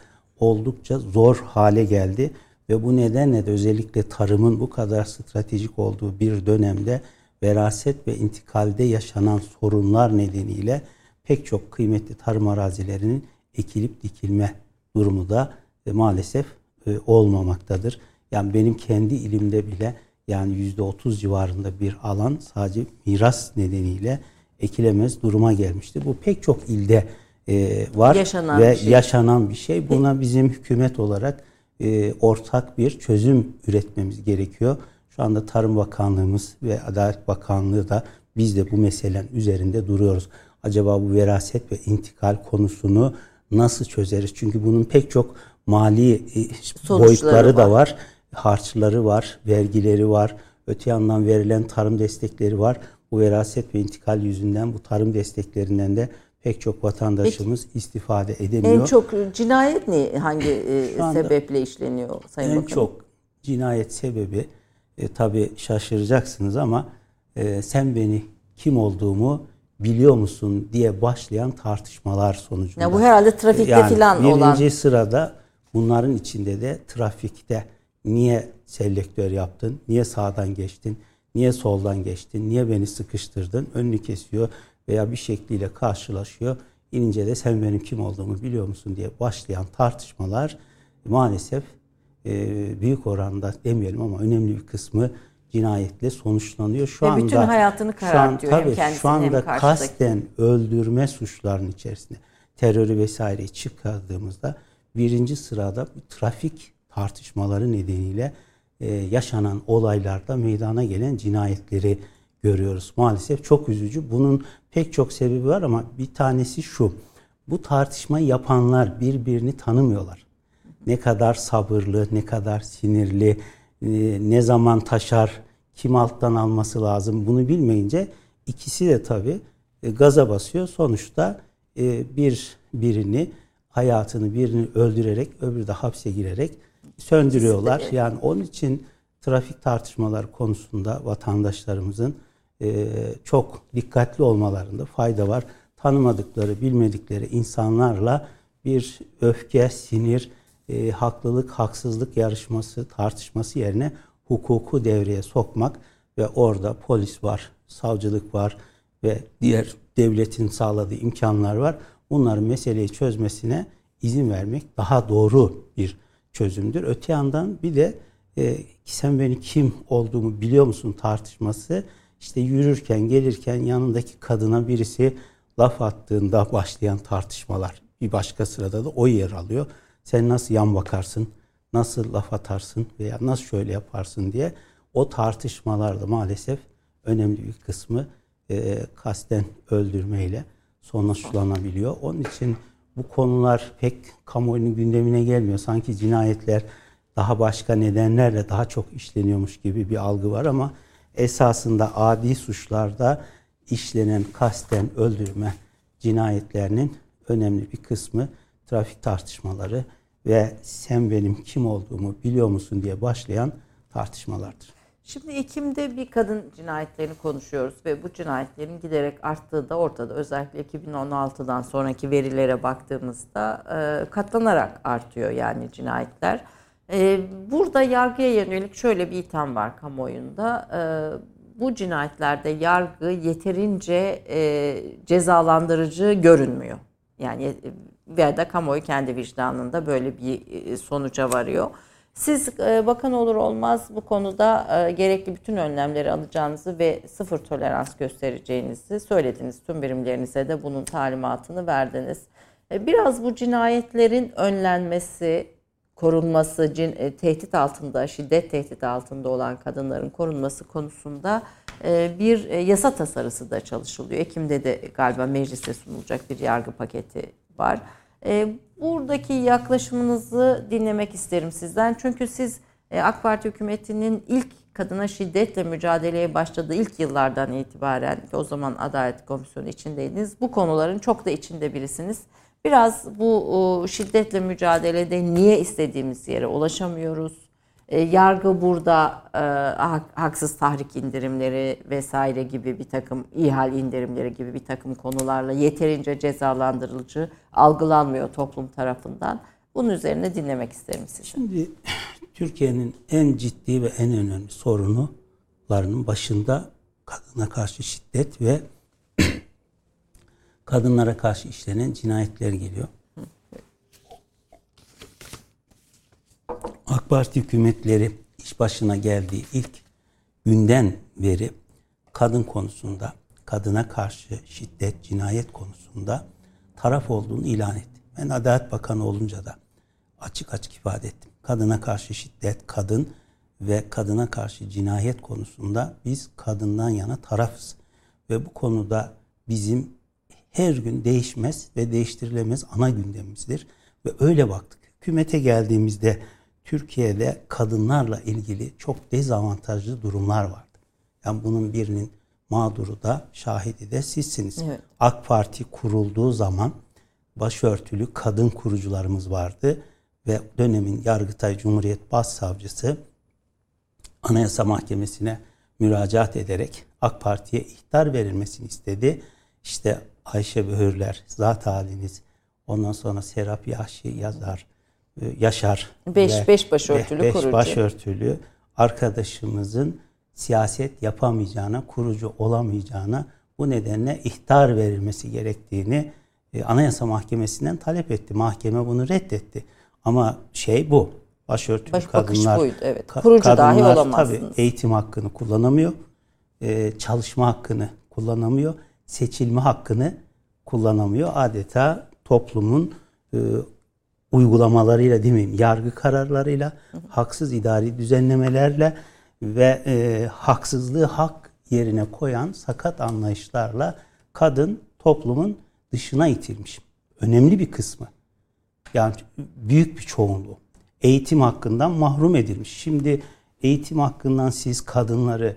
oldukça zor hale geldi. Ve bu nedenle de özellikle tarımın bu kadar stratejik olduğu bir dönemde veraset ve intikalde yaşanan sorunlar nedeniyle pek çok kıymetli tarım arazilerinin ekilip dikilme durumu da e, maalesef e, olmamaktadır. Yani benim kendi ilimde bile yani yüzde otuz civarında bir alan sadece miras nedeniyle ekilemez duruma gelmişti. Bu pek çok ilde e, var yaşanan ve bir şey. yaşanan bir şey. Buna bizim hükümet olarak e, ortak bir çözüm üretmemiz gerekiyor. Şu anda Tarım Bakanlığımız ve Adalet Bakanlığı da biz de bu meselenin üzerinde duruyoruz. Acaba bu veraset ve intikal konusunu nasıl çözeriz? Çünkü bunun pek çok mali e, boyutları da var. Harçları var, vergileri var. Öte yandan verilen tarım destekleri var. Bu veraset ve intikal yüzünden bu tarım desteklerinden de pek çok vatandaşımız Peki, istifade edemiyor. En çok cinayet ne hangi e, sebeple işleniyor Sayın en Bakanım? En çok cinayet sebebi e, tabii şaşıracaksınız ama e, sen beni kim olduğumu biliyor musun diye başlayan tartışmalar sonucunda. Ya bu herhalde trafikte yani falan olan. Birinci sırada bunların içinde de trafikte niye selektör yaptın, niye sağdan geçtin, niye soldan geçtin, niye beni sıkıştırdın, önünü kesiyor veya bir şekliyle karşılaşıyor. İnince de sen benim kim olduğumu biliyor musun diye başlayan tartışmalar maalesef e, büyük oranda demeyelim ama önemli bir kısmı cinayetle sonuçlanıyor. Şu Ve anda bütün hayatını karartıyor. Şu, an, tabii, hem şu anda hem kasten öldürme suçlarının içerisinde terörü vesaireyi çıkardığımızda birinci sırada trafik tartışmaları nedeniyle e, yaşanan olaylarda meydana gelen cinayetleri görüyoruz. Maalesef çok üzücü. Bunun pek çok sebebi var ama bir tanesi şu. Bu tartışmayı yapanlar birbirini tanımıyorlar. Ne kadar sabırlı, ne kadar sinirli, e, ne zaman taşar, kim alttan alması lazım bunu bilmeyince ikisi de tabii e, gaza basıyor. Sonuçta bir birini hayatını birini öldürerek öbürü de hapse girerek söndürüyorlar. Yani onun için trafik tartışmalar konusunda vatandaşlarımızın çok dikkatli olmalarında fayda var. Tanımadıkları, bilmedikleri insanlarla bir öfke, sinir, e, haklılık, haksızlık yarışması, tartışması yerine hukuku devreye sokmak ve orada polis var, savcılık var ve diğer devletin sağladığı imkanlar var. Bunların meseleyi çözmesine izin vermek daha doğru bir çözümdür. Öte yandan bir de e, sen beni kim olduğumu biliyor musun tartışması işte yürürken gelirken yanındaki kadına birisi laf attığında başlayan tartışmalar bir başka sırada da o yer alıyor. Sen nasıl yan bakarsın, nasıl laf atarsın veya nasıl şöyle yaparsın diye o tartışmalarda maalesef önemli bir kısmı e, kasten öldürmeyle sonuçlanabiliyor. Onun için bu konular pek kamuoyunun gündemine gelmiyor. Sanki cinayetler daha başka nedenlerle daha çok işleniyormuş gibi bir algı var ama esasında adi suçlarda işlenen kasten öldürme cinayetlerinin önemli bir kısmı trafik tartışmaları ve sen benim kim olduğumu biliyor musun diye başlayan tartışmalardır. Şimdi Ekim'de bir kadın cinayetlerini konuşuyoruz ve bu cinayetlerin giderek arttığı da ortada. Özellikle 2016'dan sonraki verilere baktığımızda e, katlanarak artıyor yani cinayetler. E, burada yargıya yönelik şöyle bir itham var kamuoyunda. E, bu cinayetlerde yargı yeterince cezalandırıcı görünmüyor. Yani veya da kamuoyu kendi vicdanında böyle bir sonuca varıyor. Siz e, bakan olur olmaz bu konuda e, gerekli bütün önlemleri alacağınızı ve sıfır tolerans göstereceğinizi söylediniz. Tüm birimlerinize de bunun talimatını verdiniz. Biraz bu cinayetlerin önlenmesi, korunması, cin, tehdit altında, şiddet tehdit altında olan kadınların korunması konusunda bir yasa tasarısı da çalışılıyor. Ekim'de de galiba meclise sunulacak bir yargı paketi var. E, buradaki yaklaşımınızı dinlemek isterim sizden. Çünkü siz e, AK Parti hükümetinin ilk kadına şiddetle mücadeleye başladığı ilk yıllardan itibaren o zaman Adalet Komisyonu içindeydiniz. Bu konuların çok da içinde birisiniz. Biraz bu şiddetle mücadelede niye istediğimiz yere ulaşamıyoruz? E, yargı burada e, haksız tahrik indirimleri vesaire gibi bir takım ihal indirimleri gibi bir takım konularla yeterince cezalandırıcı algılanmıyor toplum tarafından. Bunun üzerine dinlemek isterim sizi. Şimdi Türkiye'nin en ciddi ve en önemli sorunlarının başında kadına karşı şiddet ve kadınlara karşı işlenen cinayetler geliyor. Parti hükümetleri iş başına geldiği ilk günden beri kadın konusunda, kadına karşı şiddet, cinayet konusunda taraf olduğunu ilan etti. Ben Adalet Bakanı olunca da açık açık ifade ettim. Kadına karşı şiddet, kadın ve kadına karşı cinayet konusunda biz kadından yana tarafız. Ve bu konuda bizim her gün değişmez ve değiştirilemez ana gündemimizdir. Ve öyle baktık. Hükümete geldiğimizde Türkiye'de kadınlarla ilgili çok dezavantajlı durumlar vardı. Yani bunun birinin mağduru da şahidi de sizsiniz. Evet. AK Parti kurulduğu zaman başörtülü kadın kurucularımız vardı ve dönemin Yargıtay Cumhuriyet Başsavcısı Anayasa Mahkemesi'ne müracaat ederek AK Parti'ye ihtar verilmesini istedi. İşte Ayşe Böhürler, zat haliniz, ondan sonra Serap Yahşi yazar, Yaşar. Beş, beş başörtülü beş kurucu. başörtülü arkadaşımızın siyaset yapamayacağına, kurucu olamayacağına bu nedenle ihtar verilmesi gerektiğini e, Anayasa Mahkemesi'nden talep etti. Mahkeme bunu reddetti. Ama şey bu. Başörtülü Baş, kadınlar buydu, evet. Kurucu kadınlar, dahi olamazsınız. Tabii eğitim hakkını kullanamıyor. E, çalışma hakkını kullanamıyor. Seçilme hakkını kullanamıyor. Adeta toplumun e, uygulamalarıyla mi? Yargı kararlarıyla, haksız idari düzenlemelerle ve e, haksızlığı hak yerine koyan sakat anlayışlarla kadın toplumun dışına itilmiş. Önemli bir kısmı. Yani büyük bir çoğunluğu. Eğitim hakkından mahrum edilmiş. Şimdi eğitim hakkından siz kadınları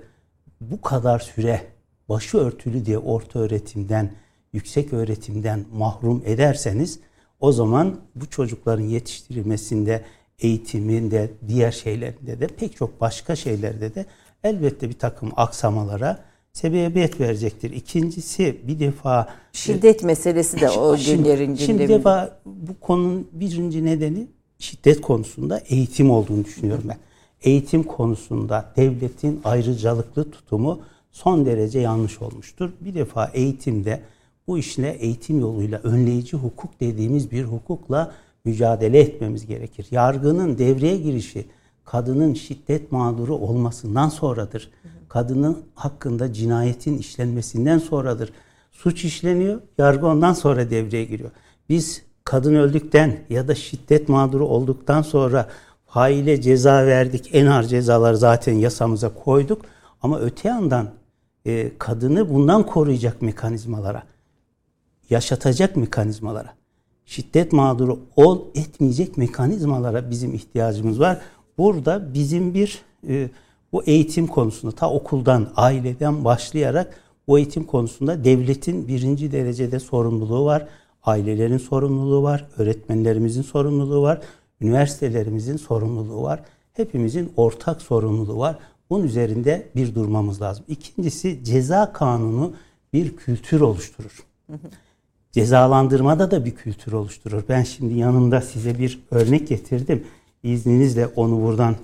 bu kadar süre başı örtülü diye orta öğretimden, yüksek öğretimden mahrum ederseniz o zaman bu çocukların yetiştirilmesinde, eğitiminde, diğer şeylerinde de pek çok başka şeylerde de elbette bir takım aksamalara sebebiyet verecektir. İkincisi bir defa şiddet meselesi de o şimdi, günlerin gündeminde. Şimdi defa bu konunun birinci nedeni şiddet konusunda eğitim olduğunu düşünüyorum ben. Eğitim konusunda devletin ayrıcalıklı tutumu son derece yanlış olmuştur. Bir defa eğitimde bu işle eğitim yoluyla önleyici hukuk dediğimiz bir hukukla mücadele etmemiz gerekir. Yargının devreye girişi kadının şiddet mağduru olmasından sonradır. Kadının hakkında cinayetin işlenmesinden sonradır. Suç işleniyor, yargı ondan sonra devreye giriyor. Biz kadın öldükten ya da şiddet mağduru olduktan sonra faile ceza verdik. En ağır cezalar zaten yasamıza koyduk. Ama öte yandan e, kadını bundan koruyacak mekanizmalara, yaşatacak mekanizmalara, şiddet mağduru ol etmeyecek mekanizmalara bizim ihtiyacımız var. Burada bizim bir e, bu eğitim konusunda ta okuldan, aileden başlayarak bu eğitim konusunda devletin birinci derecede sorumluluğu var. Ailelerin sorumluluğu var, öğretmenlerimizin sorumluluğu var, üniversitelerimizin sorumluluğu var. Hepimizin ortak sorumluluğu var. Bunun üzerinde bir durmamız lazım. İkincisi ceza kanunu bir kültür oluşturur. Cezalandırmada da bir kültür oluşturur. Ben şimdi yanında size bir örnek getirdim. İzninizle onu buradan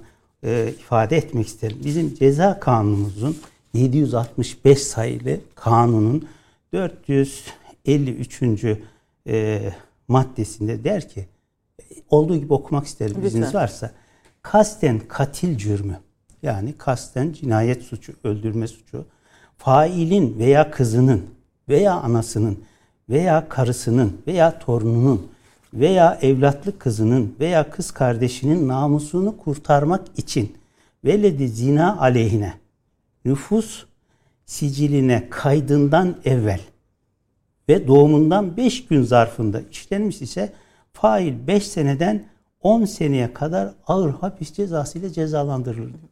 e, ifade etmek isterim. Bizim ceza kanunumuzun 765 sayılı kanunun 453. E, maddesinde der ki olduğu gibi okumak isterim Lütfen. izniniz varsa kasten katil cürmü yani kasten cinayet suçu, öldürme suçu failin veya kızının veya anasının veya karısının veya torununun veya evlatlık kızının veya kız kardeşinin namusunu kurtarmak için veledi zina aleyhine nüfus siciline kaydından evvel ve doğumundan 5 gün zarfında işlenmiş ise fail 5 seneden 10 seneye kadar ağır hapis cezası ile cezalandırılır.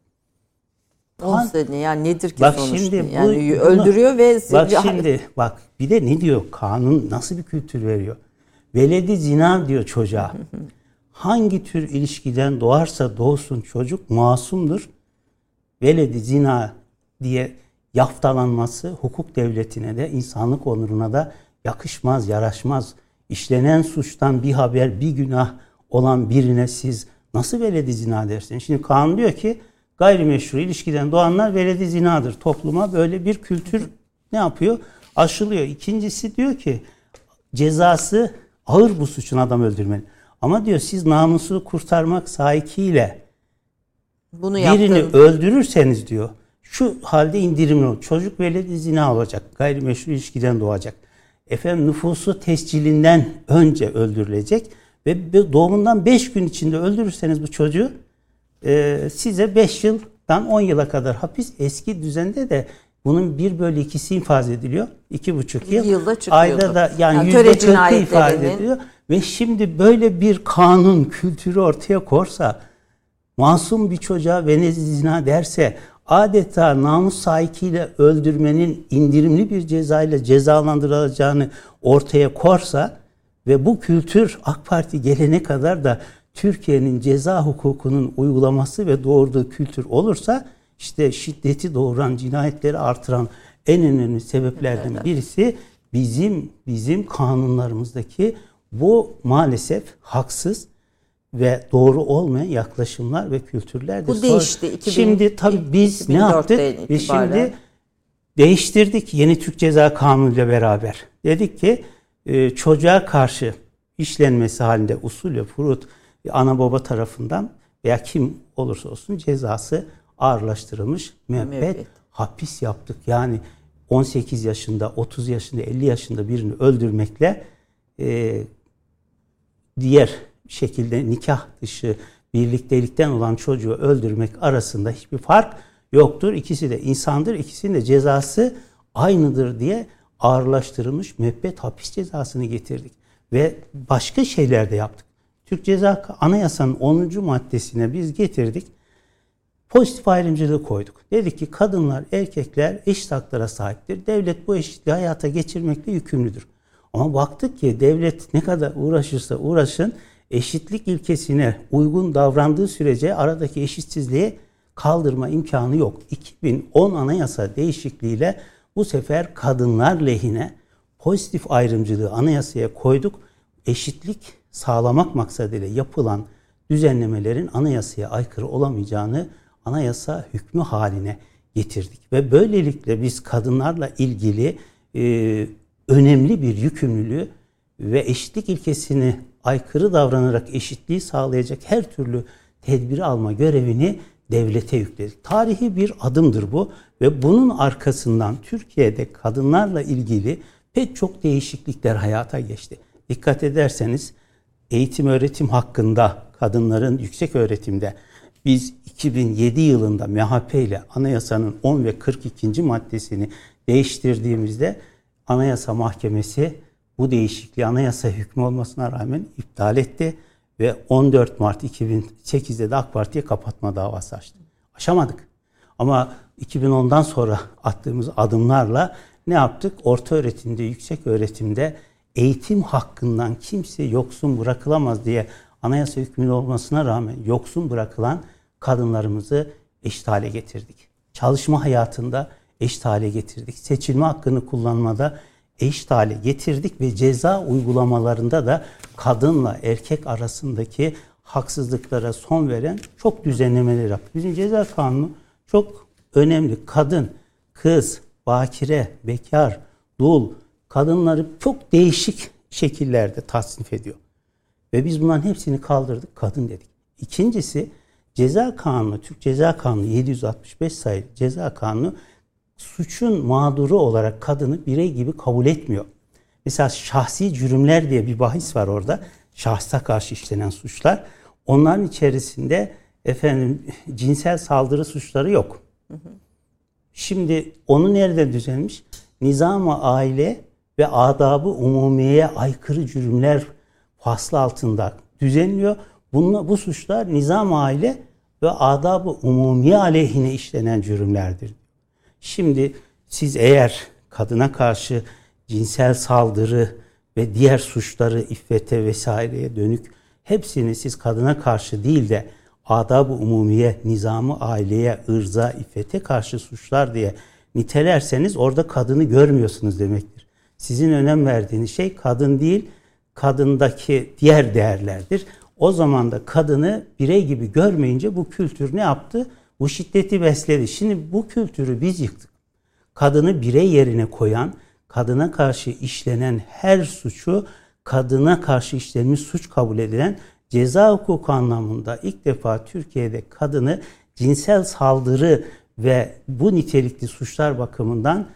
10 sene yani nedir ki bak sonuç? Şimdi bu, yani bunu, öldürüyor ve bak şimdi bak bir de ne diyor kanun nasıl bir kültür veriyor? Veledi zina diyor çocuğa. Hangi tür ilişkiden doğarsa doğsun çocuk masumdur. Veledi zina diye yaftalanması hukuk devletine de insanlık onuruna da yakışmaz, yaraşmaz. İşlenen suçtan bir haber, bir günah olan birine siz nasıl veledi zina dersiniz? Şimdi kanun diyor ki gayrimeşru ilişkiden doğanlar veledi zinadır. Topluma böyle bir kültür ne yapıyor? Aşılıyor. İkincisi diyor ki cezası ağır bu suçun adam öldürmenin. Ama diyor siz namusu kurtarmak sahikiyle Bunu birini yaptın. öldürürseniz diyor şu halde indirimli olur. Çocuk veledi zina olacak. Gayrimeşru ilişkiden doğacak. Efendim nüfusu tescilinden önce öldürülecek ve doğumundan 5 gün içinde öldürürseniz bu çocuğu e, size 5 yıldan 10 yıla kadar hapis eski düzende de bunun 1 bölü 2'si infaz ediliyor. 2,5 yıl. Yılda Ayda da yani, yani %40'ı ifade ediliyor. Ve şimdi böyle bir kanun kültürü ortaya korsa masum bir çocuğa Venezia zina derse adeta namus sahikiyle öldürmenin indirimli bir cezayla cezalandırılacağını ortaya korsa ve bu kültür AK Parti gelene kadar da Türkiye'nin ceza hukukunun uygulaması ve doğurduğu kültür olursa işte şiddeti doğuran, cinayetleri artıran en önemli sebeplerden birisi bizim bizim kanunlarımızdaki bu maalesef haksız ve doğru olmayan yaklaşımlar ve kültürlerdir. Bu değişti. 2000, şimdi tabii biz ne yaptık? Biz şimdi değiştirdik yeni Türk Ceza Kanunu ile beraber. Dedik ki e, çocuğa karşı işlenmesi halinde usul ve furut ana baba tarafından veya kim olursa olsun cezası ağırlaştırılmış müebbet, müebbet. hapis yaptık. Yani 18 yaşında, 30 yaşında, 50 yaşında birini öldürmekle e, diğer şekilde nikah dışı birliktelikten olan çocuğu öldürmek arasında hiçbir fark yoktur. İkisi de insandır. İkisinin de cezası aynıdır diye ağırlaştırılmış müebbet hapis cezasını getirdik. Ve başka şeyler de yaptık. Türk Ceza Anayasa'nın 10. maddesine biz getirdik. Pozitif ayrımcılığı koyduk. Dedik ki kadınlar, erkekler eşit haklara sahiptir. Devlet bu eşitliği hayata geçirmekle yükümlüdür. Ama baktık ki devlet ne kadar uğraşırsa uğraşın eşitlik ilkesine uygun davrandığı sürece aradaki eşitsizliği kaldırma imkanı yok. 2010 anayasa değişikliğiyle bu sefer kadınlar lehine pozitif ayrımcılığı anayasaya koyduk. Eşitlik sağlamak maksadıyla yapılan düzenlemelerin anayasaya aykırı olamayacağını anayasa hükmü haline getirdik. Ve böylelikle biz kadınlarla ilgili e, önemli bir yükümlülüğü ve eşitlik ilkesini aykırı davranarak eşitliği sağlayacak her türlü tedbiri alma görevini devlete yükledik. Tarihi bir adımdır bu ve bunun arkasından Türkiye'de kadınlarla ilgili pek çok değişiklikler hayata geçti. Dikkat ederseniz eğitim öğretim hakkında kadınların yüksek öğretimde biz 2007 yılında MHP ile anayasanın 10 ve 42. maddesini değiştirdiğimizde Anayasa Mahkemesi bu değişikliği anayasa hükmü olmasına rağmen iptal etti ve 14 Mart 2008'de de AK Parti'ye kapatma davası açtı. Aşamadık. Ama 2010'dan sonra attığımız adımlarla ne yaptık? Orta öğretimde, yüksek öğretimde eğitim hakkından kimse yoksun bırakılamaz diye anayasa hükmünde olmasına rağmen yoksun bırakılan kadınlarımızı eşit hale getirdik. Çalışma hayatında eşit hale getirdik. Seçilme hakkını kullanmada eşit hale getirdik ve ceza uygulamalarında da kadınla erkek arasındaki haksızlıklara son veren çok düzenlemeler yaptık. Bizim ceza kanunu çok önemli. Kadın, kız, bakire, bekar, dul kadınları çok değişik şekillerde tasnif ediyor. Ve biz bunların hepsini kaldırdık, kadın dedik. İkincisi ceza kanunu, Türk Ceza Kanunu 765 sayılı ceza kanunu suçun mağduru olarak kadını birey gibi kabul etmiyor. Mesela şahsi cürümler diye bir bahis var orada. Şahsa karşı işlenen suçlar. Onların içerisinde efendim cinsel saldırı suçları yok. Şimdi onu nerede düzenmiş? Nizama aile ve adabı umumiyeye aykırı cürümler faslı altında düzenliyor. Bununla, bu suçlar nizam aile ve adabı umumiye aleyhine işlenen cürümlerdir. Şimdi siz eğer kadına karşı cinsel saldırı ve diğer suçları iffete vesaireye dönük hepsini siz kadına karşı değil de adab-ı umumiye, nizamı aileye, ırza, iffete karşı suçlar diye nitelerseniz orada kadını görmüyorsunuz demektir. Sizin önem verdiğiniz şey kadın değil, kadındaki diğer değerlerdir. O zaman da kadını birey gibi görmeyince bu kültür ne yaptı? Bu şiddeti besledi. Şimdi bu kültürü biz yıktık. Kadını birey yerine koyan, kadına karşı işlenen her suçu kadına karşı işlenmiş suç kabul edilen ceza hukuku anlamında ilk defa Türkiye'de kadını cinsel saldırı ve bu nitelikli suçlar bakımından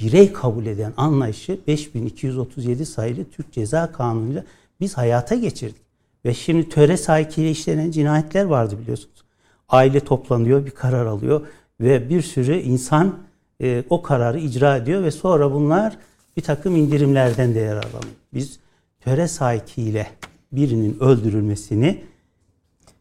birey kabul eden anlayışı 5237 sayılı Türk Ceza Kanunu'yla biz hayata geçirdik. Ve şimdi töre sahikiyle işlenen cinayetler vardı biliyorsunuz. Aile toplanıyor, bir karar alıyor ve bir sürü insan e, o kararı icra ediyor ve sonra bunlar bir takım indirimlerden de yararlanıyor. Biz töre sahikiyle birinin öldürülmesini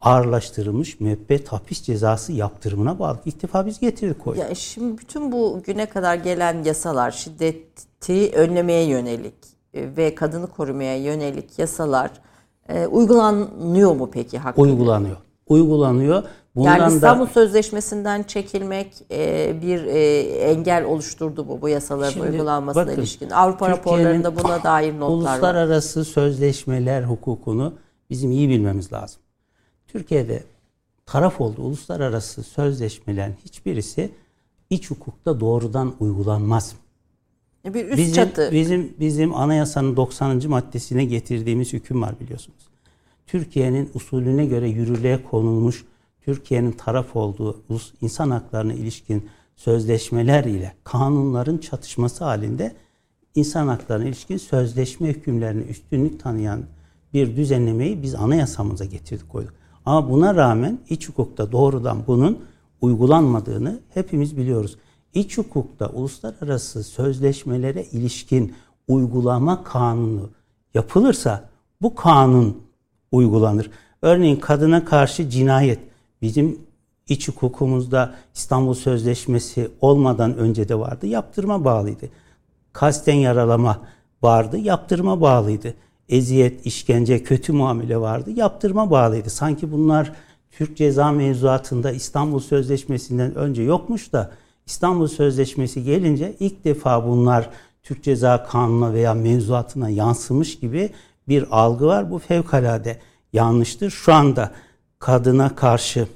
ağırlaştırılmış müebbet hapis cezası yaptırımına bağlı. İlk defa biz getirdik koyduk. Ya şimdi bütün bu güne kadar gelen yasalar şiddeti önlemeye yönelik e, ve kadını korumaya yönelik yasalar e, uygulanıyor mu peki hakkında? Uygulanıyor. Uygulanıyor. Bundan yani İstanbul da, Sözleşmesi'nden çekilmek e, bir e, engel oluşturdu mu bu yasaların şimdi, uygulanmasına bakın, ilişkin? Avrupa raporlarında buna dair notlar uluslararası var. Uluslararası sözleşmeler hukukunu bizim iyi bilmemiz lazım. Türkiye'de taraf olduğu uluslararası sözleşmelerin hiçbirisi iç hukukta doğrudan uygulanmaz. E, bir üst bizim, çatı. Bizim bizim anayasanın 90. maddesine getirdiğimiz hüküm var biliyorsunuz. Türkiye'nin usulüne göre yürürlüğe konulmuş Türkiye'nin taraf olduğu insan haklarına ilişkin sözleşmeler ile kanunların çatışması halinde insan haklarına ilişkin sözleşme hükümlerini üstünlük tanıyan bir düzenlemeyi biz anayasamıza getirdik koyduk. Ama buna rağmen iç hukukta doğrudan bunun uygulanmadığını hepimiz biliyoruz. İç hukukta uluslararası sözleşmelere ilişkin uygulama kanunu yapılırsa bu kanun uygulanır. Örneğin kadına karşı cinayet bizim iç hukukumuzda İstanbul Sözleşmesi olmadan önce de vardı. Yaptırma bağlıydı. Kasten yaralama vardı. Yaptırma bağlıydı eziyet, işkence, kötü muamele vardı. Yaptırma bağlıydı. Sanki bunlar Türk ceza mevzuatında İstanbul Sözleşmesi'nden önce yokmuş da İstanbul Sözleşmesi gelince ilk defa bunlar Türk Ceza Kanunu'na veya mevzuatına yansımış gibi bir algı var. Bu fevkalade yanlıştır. Şu anda kadına karşı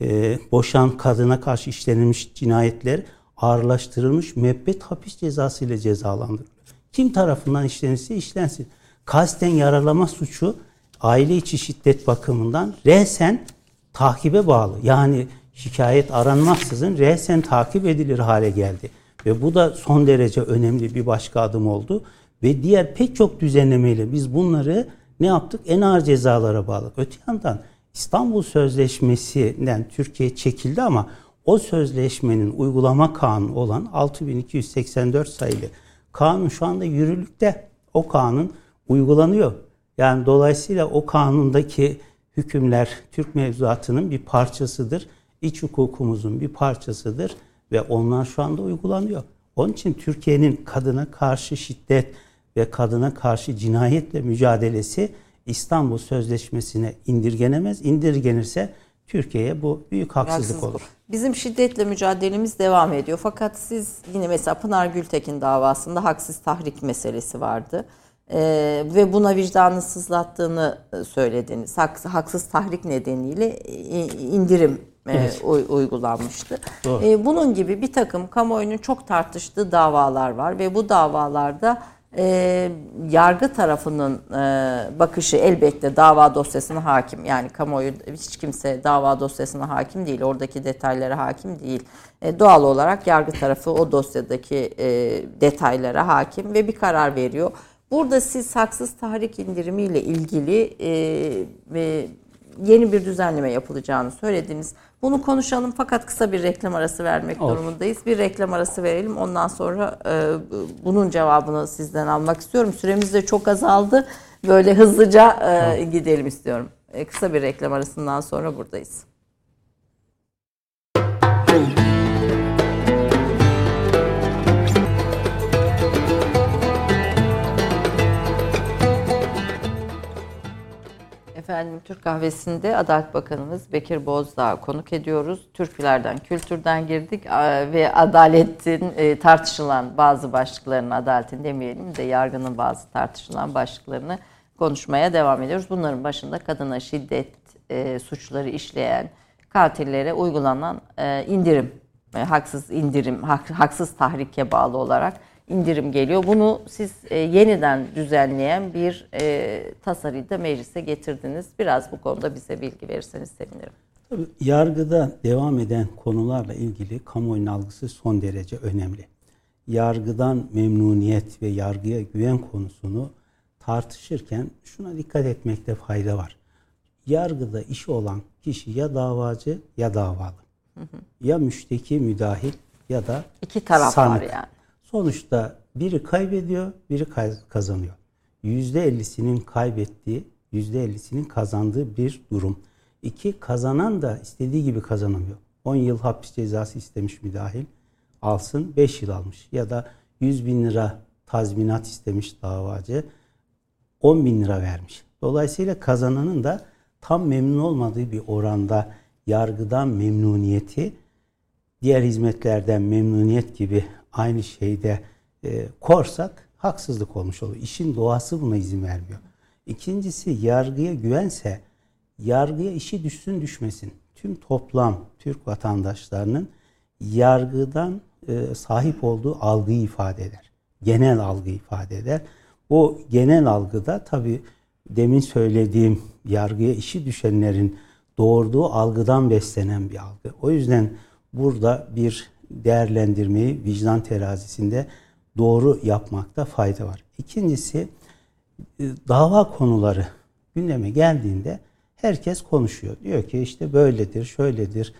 e, boşan kadına karşı işlenilmiş cinayetler ağırlaştırılmış müebbet hapis cezası ile cezalandırılır. Kim tarafından işlenirse işlensin kasten yaralama suçu aile içi şiddet bakımından resen takibe bağlı. Yani şikayet aranmaksızın resen takip edilir hale geldi. Ve bu da son derece önemli bir başka adım oldu. Ve diğer pek çok düzenlemeyle biz bunları ne yaptık? En ağır cezalara bağladık. Öte yandan İstanbul Sözleşmesi'nden Türkiye çekildi ama o sözleşmenin uygulama kanunu olan 6284 sayılı kanun şu anda yürürlükte. O kanun uygulanıyor. Yani dolayısıyla o kanundaki hükümler Türk mevzuatının bir parçasıdır. İç hukukumuzun bir parçasıdır ve onlar şu anda uygulanıyor. Onun için Türkiye'nin kadına karşı şiddet ve kadına karşı cinayetle mücadelesi İstanbul Sözleşmesi'ne indirgenemez. İndirgenirse Türkiye'ye bu büyük haksızlık olur. Bizim şiddetle mücadelemiz devam ediyor. Fakat siz yine mesela Pınar Gültekin davasında haksız tahrik meselesi vardı e, ve buna vicdanı sızlattığını e, söylediniz. Haks, haksız tahrik nedeniyle indirim e, evet. uygulanmıştı. E, bunun gibi bir takım kamuoyunun çok tartıştığı davalar var ve bu davalarda e, yargı tarafının e, bakışı elbette dava dosyasına hakim. Yani kamuoyu hiç kimse dava dosyasına hakim değil. Oradaki detaylara hakim değil. E, doğal olarak yargı tarafı o dosyadaki e, detaylara hakim ve bir karar veriyor. Burada siz haksız tahrik indirimiyle ilgili e, e, yeni bir düzenleme yapılacağını söylediniz. Bunu konuşalım fakat kısa bir reklam arası vermek Olur. durumundayız. Bir reklam arası verelim. Ondan sonra e, bunun cevabını sizden almak istiyorum. Süremiz de çok azaldı. Böyle hızlıca e, gidelim istiyorum. E, kısa bir reklam arasından sonra buradayız. Efendim Türk Kahvesi'nde Adalet Bakanımız Bekir Bozdağ konuk ediyoruz. Türkülerden, kültürden girdik ve adaletin e, tartışılan bazı başlıklarını, adaletin demeyelim de yargının bazı tartışılan başlıklarını konuşmaya devam ediyoruz. Bunların başında kadına şiddet e, suçları işleyen katillere uygulanan e, indirim, haksız indirim, haksız tahrike bağlı olarak indirim geliyor. Bunu siz e, yeniden düzenleyen bir e, tasarıyı da meclise getirdiniz. Biraz bu konuda bize bilgi verirseniz sevinirim. Tabii yargıda devam eden konularla ilgili kamuoyunun algısı son derece önemli. Yargıdan memnuniyet ve yargıya güven konusunu tartışırken şuna dikkat etmekte fayda var. Yargıda işi olan kişi ya davacı ya davalı. Hı hı. Ya müşteki müdahil ya da iki taraf sanık. var yani. Sonuçta biri kaybediyor, biri kazanıyor. %50'sinin kaybettiği, %50'sinin kazandığı bir durum. İki, kazanan da istediği gibi kazanamıyor. 10 yıl hapis cezası istemiş müdahil alsın 5 yıl almış. Ya da 100 bin lira tazminat istemiş davacı 10 bin lira vermiş. Dolayısıyla kazananın da tam memnun olmadığı bir oranda yargıdan memnuniyeti diğer hizmetlerden memnuniyet gibi aynı şeyde e, korsak haksızlık olmuş olur. İşin doğası buna izin vermiyor. İkincisi yargıya güvense yargıya işi düşsün düşmesin. Tüm toplam Türk vatandaşlarının yargıdan e, sahip olduğu algıyı ifade eder. Genel algıyı ifade eder. Bu genel algıda tabi demin söylediğim yargıya işi düşenlerin doğurduğu algıdan beslenen bir algı. O yüzden burada bir değerlendirmeyi vicdan terazisinde doğru yapmakta fayda var. İkincisi e, dava konuları gündeme geldiğinde herkes konuşuyor. Diyor ki işte böyledir, şöyledir.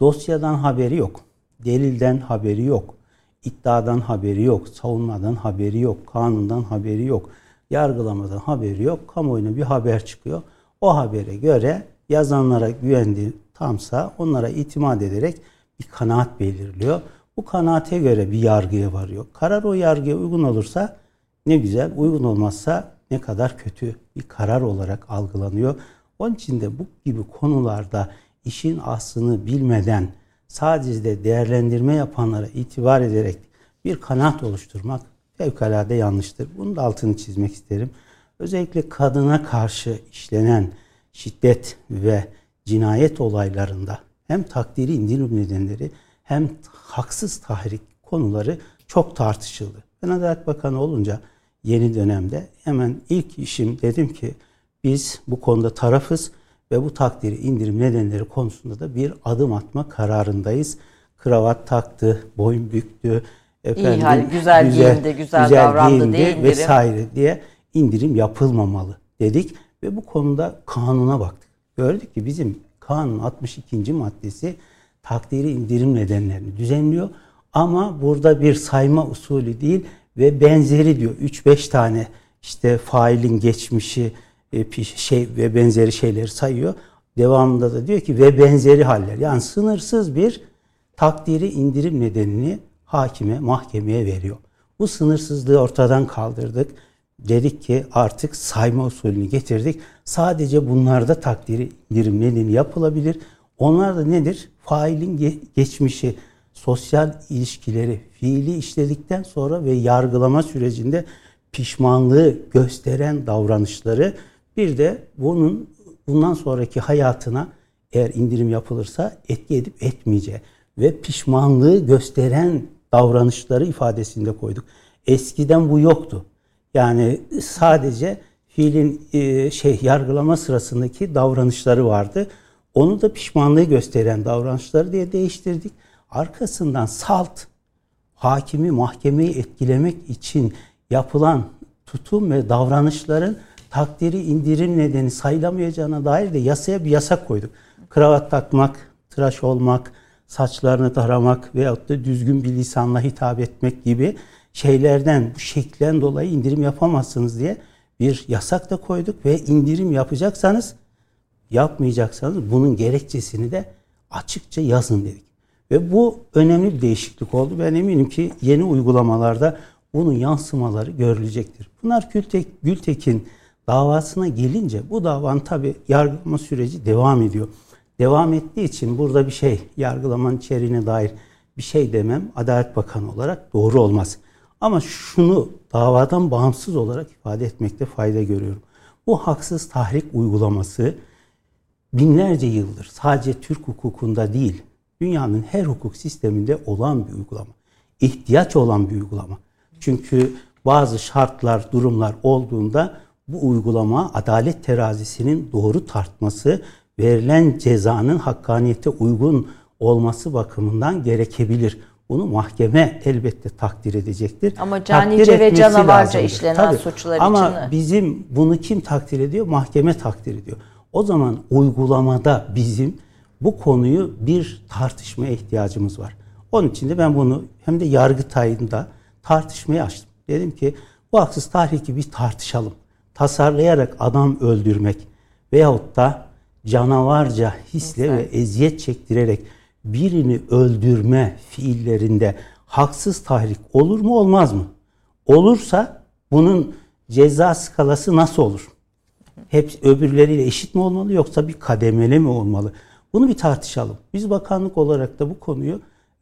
Dosyadan haberi yok. Delilden haberi yok. iddiadan haberi yok. Savunmadan haberi yok. Kanundan haberi yok. Yargılamadan haberi yok. Kamuoyuna bir haber çıkıyor. O habere göre yazanlara güvendiği tamsa onlara itimat ederek bir kanaat belirliyor. Bu kanaate göre bir yargıya varıyor. Karar o yargıya uygun olursa ne güzel, uygun olmazsa ne kadar kötü bir karar olarak algılanıyor. Onun için de bu gibi konularda işin aslını bilmeden sadece de değerlendirme yapanlara itibar ederek bir kanaat oluşturmak fevkalade yanlıştır. Bunun da altını çizmek isterim. Özellikle kadına karşı işlenen şiddet ve cinayet olaylarında hem takdiri indirim nedenleri hem haksız tahrik konuları çok tartışıldı. Ben Adalet Bakanı olunca yeni dönemde hemen ilk işim dedim ki biz bu konuda tarafız ve bu takdiri indirim nedenleri konusunda da bir adım atma kararındayız. Kravat taktı, boyun büktü, efendim, İyi hal, güzel, güzel giyindi, güzel, güzel davrandı giyindi diye indirim. vesaire diye indirim yapılmamalı dedik ve bu konuda kanuna baktık. Gördük ki bizim kanun 62. maddesi takdiri indirim nedenlerini düzenliyor. Ama burada bir sayma usulü değil ve benzeri diyor. 3-5 tane işte failin geçmişi e, şey ve benzeri şeyleri sayıyor. Devamında da diyor ki ve benzeri haller. Yani sınırsız bir takdiri indirim nedenini hakime, mahkemeye veriyor. Bu sınırsızlığı ortadan kaldırdık. Dedik ki artık sayma usulünü getirdik. Sadece bunlarda takdiri indirim nedeni yapılabilir. Onlar da nedir? Failin geçmişi, sosyal ilişkileri, fiili işledikten sonra ve yargılama sürecinde pişmanlığı gösteren davranışları bir de bunun bundan sonraki hayatına eğer indirim yapılırsa etki edip etmeyeceği ve pişmanlığı gösteren davranışları ifadesinde koyduk. Eskiden bu yoktu. Yani sadece fiilin e, şey yargılama sırasındaki davranışları vardı. Onu da pişmanlığı gösteren davranışları diye değiştirdik. Arkasından salt hakimi mahkemeyi etkilemek için yapılan tutum ve davranışların takdiri indirim nedeni sayılamayacağına dair de yasaya bir yasak koyduk. Kravat takmak, tıraş olmak, saçlarını taramak veyahut da düzgün bir lisanla hitap etmek gibi şeylerden, bu şeklen dolayı indirim yapamazsınız diye bir yasak da koyduk ve indirim yapacaksanız yapmayacaksanız bunun gerekçesini de açıkça yazın dedik. Ve bu önemli bir değişiklik oldu. Ben eminim ki yeni uygulamalarda bunun yansımaları görülecektir. Bunlar Gültek, Gültekin davasına gelince bu davanın tabi yargılama süreci devam ediyor. Devam ettiği için burada bir şey yargılamanın içeriğine dair bir şey demem Adalet Bakanı olarak doğru olmaz. Ama şunu davadan bağımsız olarak ifade etmekte fayda görüyorum. Bu haksız tahrik uygulaması binlerce yıldır sadece Türk hukukunda değil, dünyanın her hukuk sisteminde olan bir uygulama. İhtiyaç olan bir uygulama. Çünkü bazı şartlar, durumlar olduğunda bu uygulama adalet terazisinin doğru tartması verilen cezanın hakkaniyete uygun olması bakımından gerekebilir. Bunu mahkeme elbette takdir edecektir. Ama canice ve canavarca işlenen Tabii. suçlar Ama için Ama bizim bunu kim takdir ediyor? Mahkeme takdir ediyor. O zaman uygulamada bizim bu konuyu bir tartışmaya ihtiyacımız var. Onun için de ben bunu hem de Yargıtay'ında tartışmaya açtım. Dedim ki bu haksız tahriki bir tartışalım. Tasarlayarak adam öldürmek veyahut da canavarca hisle ve eziyet çektirerek birini öldürme fiillerinde haksız tahrik olur mu olmaz mı? Olursa bunun ceza skalası nasıl olur? Hep öbürleriyle eşit mi olmalı yoksa bir kademeli mi olmalı? Bunu bir tartışalım. Biz bakanlık olarak da bu konuyu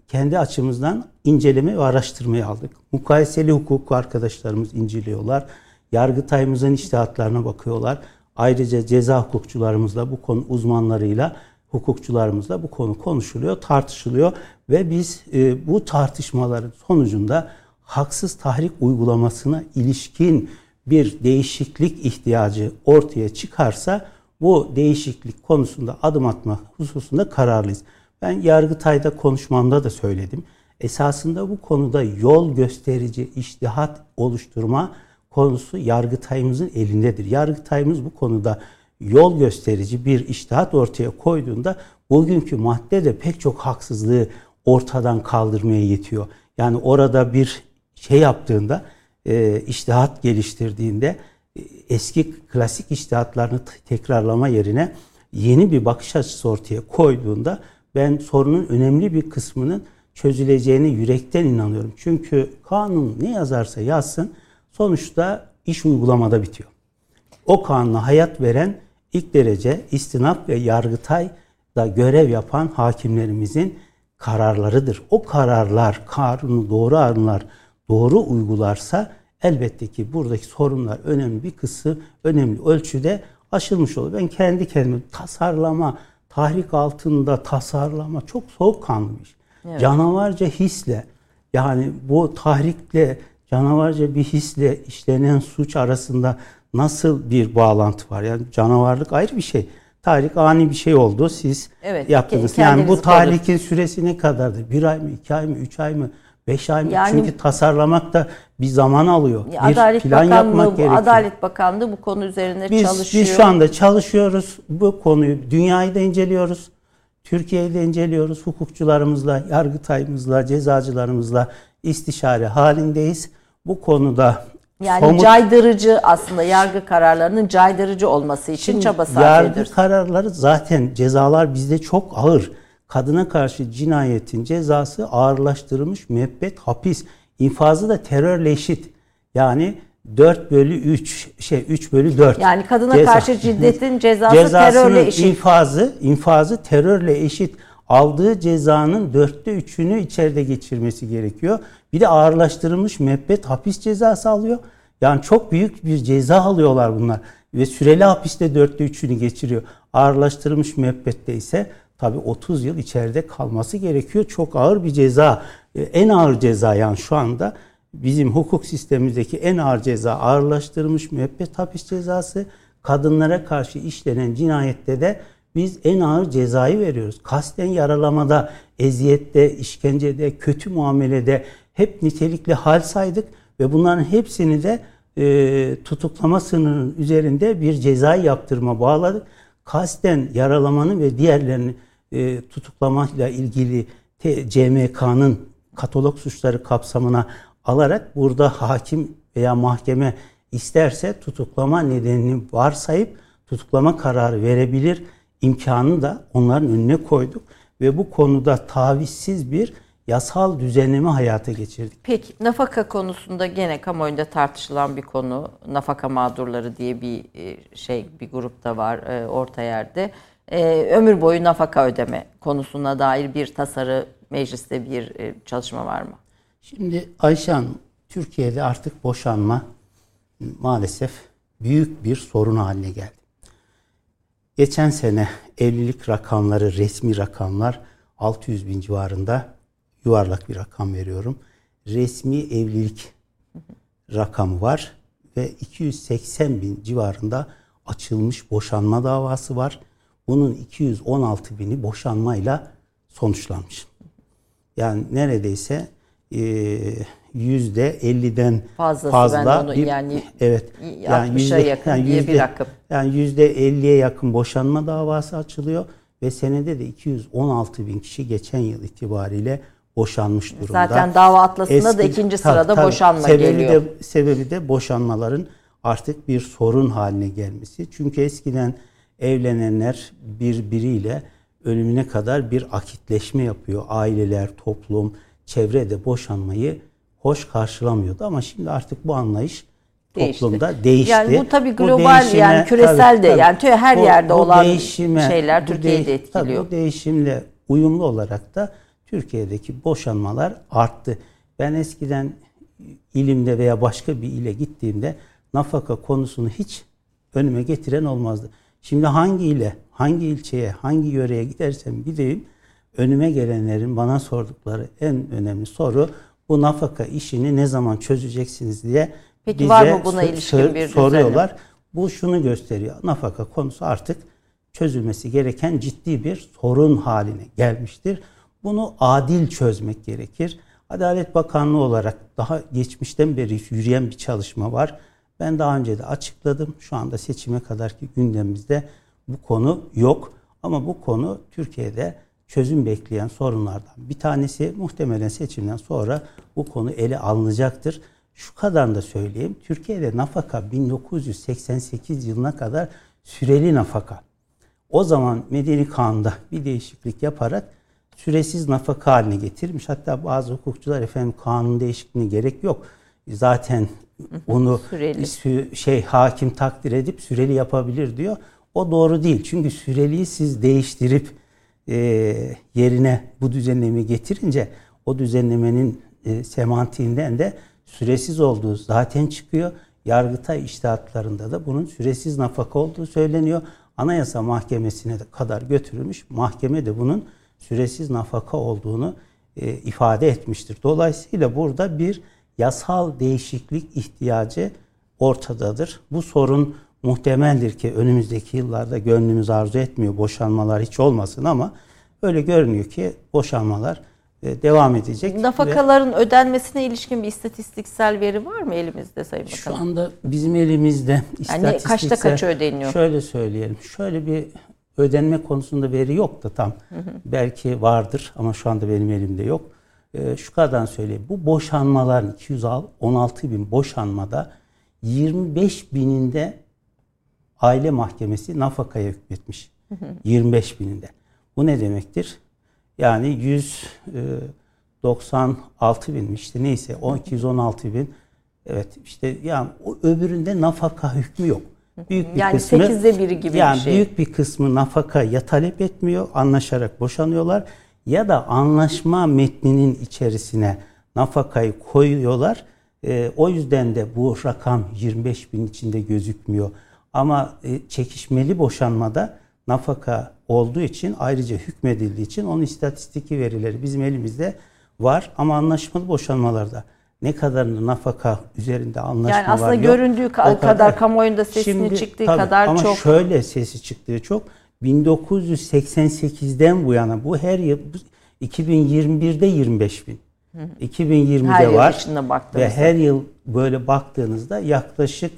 kendi açımızdan inceleme ve araştırmaya aldık. Mukayeseli hukuk arkadaşlarımız inceliyorlar. Yargıtayımızın iştihatlarına bakıyorlar. Ayrıca ceza hukukçularımızla bu konu uzmanlarıyla hukukçularımızla bu konu konuşuluyor, tartışılıyor ve biz e, bu tartışmaların sonucunda haksız tahrik uygulamasına ilişkin bir değişiklik ihtiyacı ortaya çıkarsa bu değişiklik konusunda adım atmak hususunda kararlıyız. Ben Yargıtay'da konuşmamda da söyledim. Esasında bu konuda yol gösterici iştihat oluşturma konusu Yargıtay'ımızın elindedir. Yargıtay'ımız bu konuda yol gösterici bir iştihat ortaya koyduğunda bugünkü madde de pek çok haksızlığı ortadan kaldırmaya yetiyor. Yani orada bir şey yaptığında, e, iştihat geliştirdiğinde e, eski klasik iştihatlarını tekrarlama yerine yeni bir bakış açısı ortaya koyduğunda ben sorunun önemli bir kısmının çözüleceğine yürekten inanıyorum. Çünkü kanun ne yazarsa yazsın sonuçta iş uygulamada bitiyor. O kanuna hayat veren ilk derece istinaf ve yargıtay da görev yapan hakimlerimizin kararlarıdır. O kararlar, kanunu doğru anlar, doğru uygularsa elbette ki buradaki sorunlar önemli bir kısmı, önemli ölçüde aşılmış olur. Ben kendi kendime tasarlama, tahrik altında tasarlama çok soğukkanlı bir. Evet. Canavarca hisle yani bu tahrikle canavarca bir hisle işlenen suç arasında nasıl bir bağlantı var? Yani canavarlık ayrı bir şey. Tahrik ani bir şey oldu. Siz evet, yaptınız. Yani bu tahrikin süresi ne kadardır? Bir ay mı, iki ay mı, üç ay mı? Beş ay mı? Yani, Çünkü tasarlamak da bir zaman alıyor. Bir Adalet plan Bakanlığı, yapmak gerekiyor. Adalet Bakanlığı bu konu üzerine biz, çalışıyor. Biz şu anda çalışıyoruz. Bu konuyu dünyayı da inceliyoruz. Türkiye'yi de inceliyoruz. Hukukçularımızla, yargıtayımızla, cezacılarımızla istişare halindeyiz. Bu konuda yani somut, caydırıcı aslında yargı kararlarının caydırıcı olması için çaba sarf Yargı ediyoruz. kararları zaten cezalar bizde çok ağır. Kadına karşı cinayetin cezası ağırlaştırılmış müebbet hapis. İnfazı da terörle eşit. Yani 4 bölü 3 şey 3 bölü 4. Yani kadına Ceza. karşı şiddetin cezası terörle eşit. infazı infazı terörle eşit. Aldığı cezanın dörtte üçünü içeride geçirmesi gerekiyor. Bir de ağırlaştırılmış müebbet hapis cezası alıyor. Yani çok büyük bir ceza alıyorlar bunlar. Ve süreli hapiste dörtte üçünü geçiriyor. Ağırlaştırılmış müebbette ise tabi 30 yıl içeride kalması gerekiyor. Çok ağır bir ceza. Ee, en ağır ceza yani şu anda bizim hukuk sistemimizdeki en ağır ceza ağırlaştırılmış müebbet hapis cezası. Kadınlara karşı işlenen cinayette de biz en ağır cezayı veriyoruz. Kasten yaralamada, eziyette, işkencede, kötü muamelede hep nitelikli hal saydık ve bunların hepsini de e, tutuklama sınırının üzerinde bir ceza yaptırma bağladık. Kasten yaralamanın ve diğerlerini e, tutuklamayla ilgili CMK'nın katalog suçları kapsamına alarak burada hakim veya mahkeme isterse tutuklama nedenini varsayıp tutuklama kararı verebilir imkanını da onların önüne koyduk ve bu konuda tavizsiz bir yasal düzenleme hayata geçirdik. Peki nafaka konusunda gene kamuoyunda tartışılan bir konu. Nafaka mağdurları diye bir e, şey bir grupta var e, orta yerde. E, ömür boyu nafaka ödeme konusuna dair bir tasarı mecliste bir çalışma var mı? Şimdi Ayşe Hanım, Türkiye'de artık boşanma maalesef büyük bir sorun haline geldi. Geçen sene evlilik rakamları, resmi rakamlar 600 bin civarında yuvarlak bir rakam veriyorum. Resmi evlilik rakamı var ve 280 bin civarında açılmış boşanma davası var. bunun 216 bini boşanmayla sonuçlanmış. Yani neredeyse e, yüzde 50'den Fazlası fazla onu bir, yani evet yani yüzde, yakın yani yüzde, bir rakım. Yani yüzde 50'ye yakın boşanma davası açılıyor ve senede de 216 bin kişi geçen yıl itibariyle boşanmış durumda. Zaten dava atlasında Eski, da ikinci sırada tabii, boşanma sebebi geliyor. De, sebebi de boşanmaların artık bir sorun haline gelmesi. Çünkü eskiden evlenenler birbiriyle ölümüne kadar bir akitleşme yapıyor. Aileler, toplum, çevrede boşanmayı hoş karşılamıyordu ama şimdi artık bu anlayış değişti. toplumda değişti. Yani bu tabii global bu yani küresel de yani tabii, her bu, yerde bu olan değişime, şeyler Türkiye'yi de etkiliyor. Tabii bu değişimle uyumlu olarak da Türkiye'deki boşanmalar arttı. Ben eskiden ilimde veya başka bir ile gittiğimde nafaka konusunu hiç önüme getiren olmazdı. Şimdi hangi ile, hangi ilçeye, hangi yöreye gidersem gideyim önüme gelenlerin bana sordukları en önemli soru bu nafaka işini ne zaman çözeceksiniz diye Peki bize var mı buna ilişkin bir soruyorlar. Bu şunu gösteriyor. Nafaka konusu artık çözülmesi gereken ciddi bir sorun haline gelmiştir. Bunu adil çözmek gerekir. Adalet Bakanlığı olarak daha geçmişten beri yürüyen bir çalışma var. Ben daha önce de açıkladım. Şu anda seçime kadarki gündemimizde bu konu yok. Ama bu konu Türkiye'de çözüm bekleyen sorunlardan bir tanesi. Muhtemelen seçimden sonra bu konu ele alınacaktır. Şu kadar da söyleyeyim. Türkiye'de nafaka 1988 yılına kadar süreli nafaka. O zaman Medeni Kanun'da bir değişiklik yaparak süresiz nafaka haline getirmiş. Hatta bazı hukukçular efendim kanun değişikliğine gerek yok. Zaten onu süreli. şey hakim takdir edip süreli yapabilir diyor. O doğru değil. Çünkü süreliyi siz değiştirip e, yerine bu düzenlemeyi getirince o düzenlemenin e, semantiğinden de süresiz olduğu zaten çıkıyor. Yargıtay iştahatlarında da bunun süresiz nafaka olduğu söyleniyor. Anayasa Mahkemesi'ne de kadar götürülmüş. Mahkeme de bunun süresiz nafaka olduğunu e, ifade etmiştir. Dolayısıyla burada bir yasal değişiklik ihtiyacı ortadadır. Bu sorun muhtemeldir ki önümüzdeki yıllarda gönlümüz arzu etmiyor boşanmalar hiç olmasın ama öyle görünüyor ki boşanmalar e, devam edecek. Nafakaların ve ödenmesine ilişkin bir istatistiksel veri var mı elimizde Sayın Bakanım? Şu anda bizim elimizde yani kaçta kaçı ödeniyor? Şöyle söyleyelim. Şöyle bir ödenme konusunda veri yok da tam. Hı hı. Belki vardır ama şu anda benim elimde yok. Ee, şu kadar söyleyeyim. Bu boşanmaların 216 bin boşanmada 25 bininde aile mahkemesi nafakaya hükmetmiş. Hı hı. 25 bininde. Bu ne demektir? Yani 196 e, bin işte neyse 216 bin evet işte yani o öbüründe nafaka hükmü yok. Büyük bir yani kısmı, 8'de biri gibi yani bir şey. büyük bir kısmı nafaka ya talep etmiyor, anlaşarak boşanıyorlar ya da anlaşma metninin içerisine nafakayı koyuyorlar. E, o yüzden de bu rakam 25 bin içinde gözükmüyor. Ama e, çekişmeli boşanmada nafaka olduğu için ayrıca hükmedildiği için onun istatistiki verileri bizim elimizde var. Ama anlaşmalı boşanmalarda ne kadarını nafaka üzerinde anlaşma var Yani aslında var, göründüğü yok. kadar, kadar kamuoyunda sesini Şimdi, çıktığı tabii, kadar ama çok. Ama şöyle sesi çıktığı çok. 1988'den bu yana bu her yıl 2021'de 25 bin. 2020'de her var ve her yıl böyle baktığınızda yaklaşık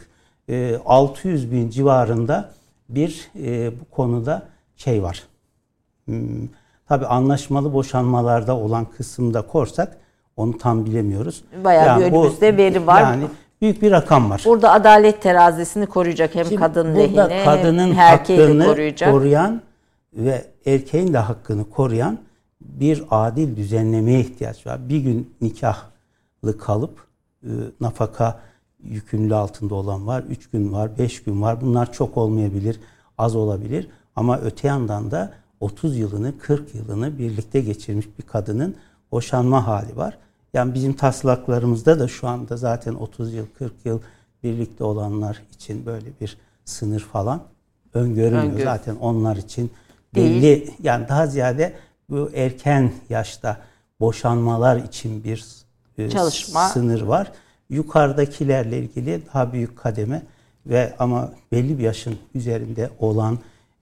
600 e, bin civarında bir e, bu konuda şey var. Hmm, Tabi anlaşmalı boşanmalarda olan kısımda korsak onu tam bilemiyoruz. Bayağı yani bir önümüzde bu, veri var. Yani büyük bir rakam var. Burada adalet terazisini koruyacak hem Şimdi kadın lehine kadının hem erkeği koruyacak. koruyan ve erkeğin de hakkını koruyan bir adil düzenlemeye ihtiyaç var. Bir gün nikahlı kalıp e, nafaka yükümlü altında olan var. Üç gün var, beş gün var. Bunlar çok olmayabilir, az olabilir. Ama öte yandan da 30 yılını, 40 yılını birlikte geçirmiş bir kadının boşanma hali var. Yani bizim taslaklarımızda da şu anda zaten 30 yıl, 40 yıl birlikte olanlar için böyle bir sınır falan öngörülmüyor. Öngör. Zaten onlar için belli Değil. yani daha ziyade bu erken yaşta boşanmalar için bir e, Çalışma. sınır var. Yukarıdakilerle ilgili daha büyük kademe ve ama belli bir yaşın üzerinde olan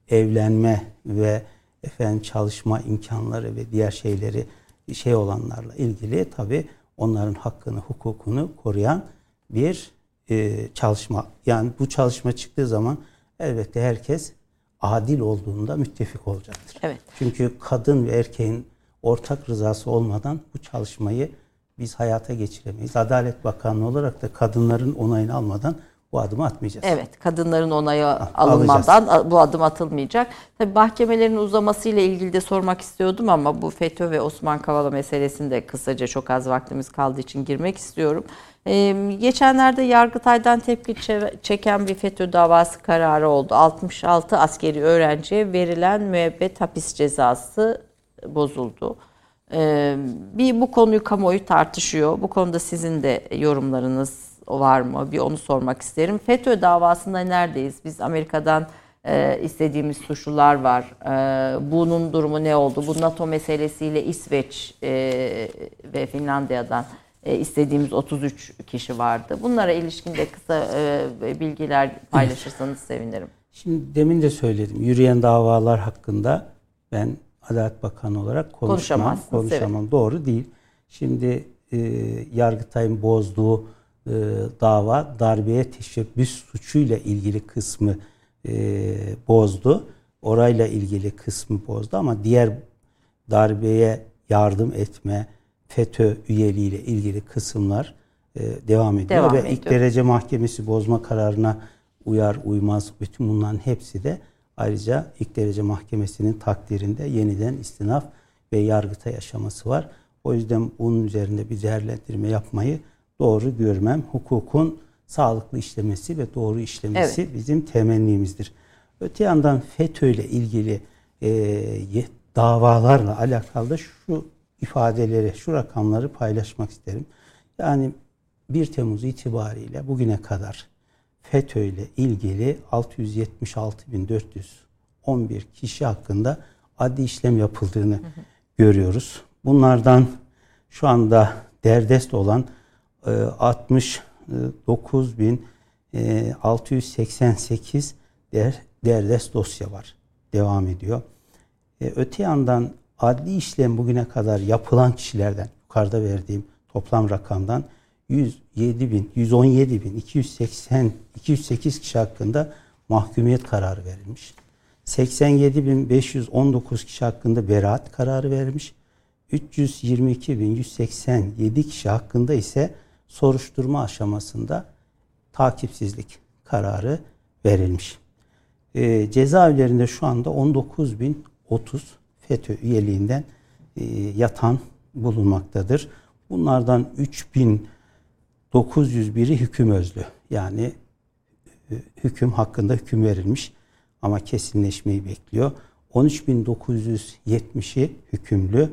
evlenme ve efendim çalışma imkanları ve diğer şeyleri şey olanlarla ilgili tabi onların hakkını, hukukunu koruyan bir e, çalışma. Yani bu çalışma çıktığı zaman elbette herkes adil olduğunda müttefik olacaktır. Evet. Çünkü kadın ve erkeğin ortak rızası olmadan bu çalışmayı biz hayata geçiremeyiz. Adalet Bakanlığı olarak da kadınların onayını almadan bu adımı atmayacağız. Evet, kadınların onayı alınmadan Alacağız. bu adım atılmayacak. Tabii mahkemelerin uzaması ile ilgili de sormak istiyordum ama bu FETÖ ve Osman Kavala meselesinde kısaca çok az vaktimiz kaldığı için girmek istiyorum. Ee, geçenlerde Yargıtay'dan tepki çeken bir FETÖ davası kararı oldu. 66 askeri öğrenciye verilen müebbet hapis cezası bozuldu. Ee, bir bu konuyu kamuoyu tartışıyor. Bu konuda sizin de yorumlarınız var mı? Bir onu sormak isterim. FETÖ davasında neredeyiz? Biz Amerika'dan e, istediğimiz suçlular var. E, bunun durumu ne oldu? Bu NATO meselesiyle İsveç e, ve Finlandiya'dan e, istediğimiz 33 kişi vardı. Bunlara ilişkin de kısa e, bilgiler paylaşırsanız sevinirim. Şimdi demin de söyledim. Yürüyen davalar hakkında ben Adalet Bakanı olarak konuşmam. Konuşamam. Evet. Doğru değil. Şimdi e, Yargıtay'ın bozduğu e, dava darbeye teşebbüs suçuyla ilgili kısmı e, bozdu. Orayla ilgili kısmı bozdu ama diğer darbeye yardım etme, FETÖ üyeliğiyle ilgili kısımlar e, devam ediyor devam ve ediyor. ilk derece mahkemesi bozma kararına uyar uymaz bütün bunların hepsi de ayrıca ilk derece mahkemesinin takdirinde yeniden istinaf ve yargıta yaşaması var. O yüzden bunun üzerinde bir değerlendirme yapmayı doğru görmem. Hukukun sağlıklı işlemesi ve doğru işlemesi evet. bizim temennimizdir. Öte yandan FETÖ ile ilgili e, davalarla alakalı da şu ifadeleri, şu rakamları paylaşmak isterim. Yani 1 Temmuz itibariyle bugüne kadar FETÖ ile ilgili 676.411 kişi hakkında adli işlem yapıldığını hı hı. görüyoruz. Bunlardan şu anda derdest olan 69.688 e, der, derdest dosya var. Devam ediyor. E, öte yandan adli işlem bugüne kadar yapılan kişilerden yukarıda verdiğim toplam rakamdan 107 bin, 117 bin, 280, 208 kişi hakkında mahkumiyet kararı verilmiş. 87 bin 519 kişi hakkında beraat kararı verilmiş. 322 bin 187 kişi hakkında ise soruşturma aşamasında takipsizlik kararı verilmiş. E, cezaevlerinde şu anda 19.030 FETÖ üyeliğinden e, yatan bulunmaktadır. Bunlardan 3.901'i hüküm özlü. Yani e, hüküm hakkında hüküm verilmiş ama kesinleşmeyi bekliyor. 13.970'i hükümlü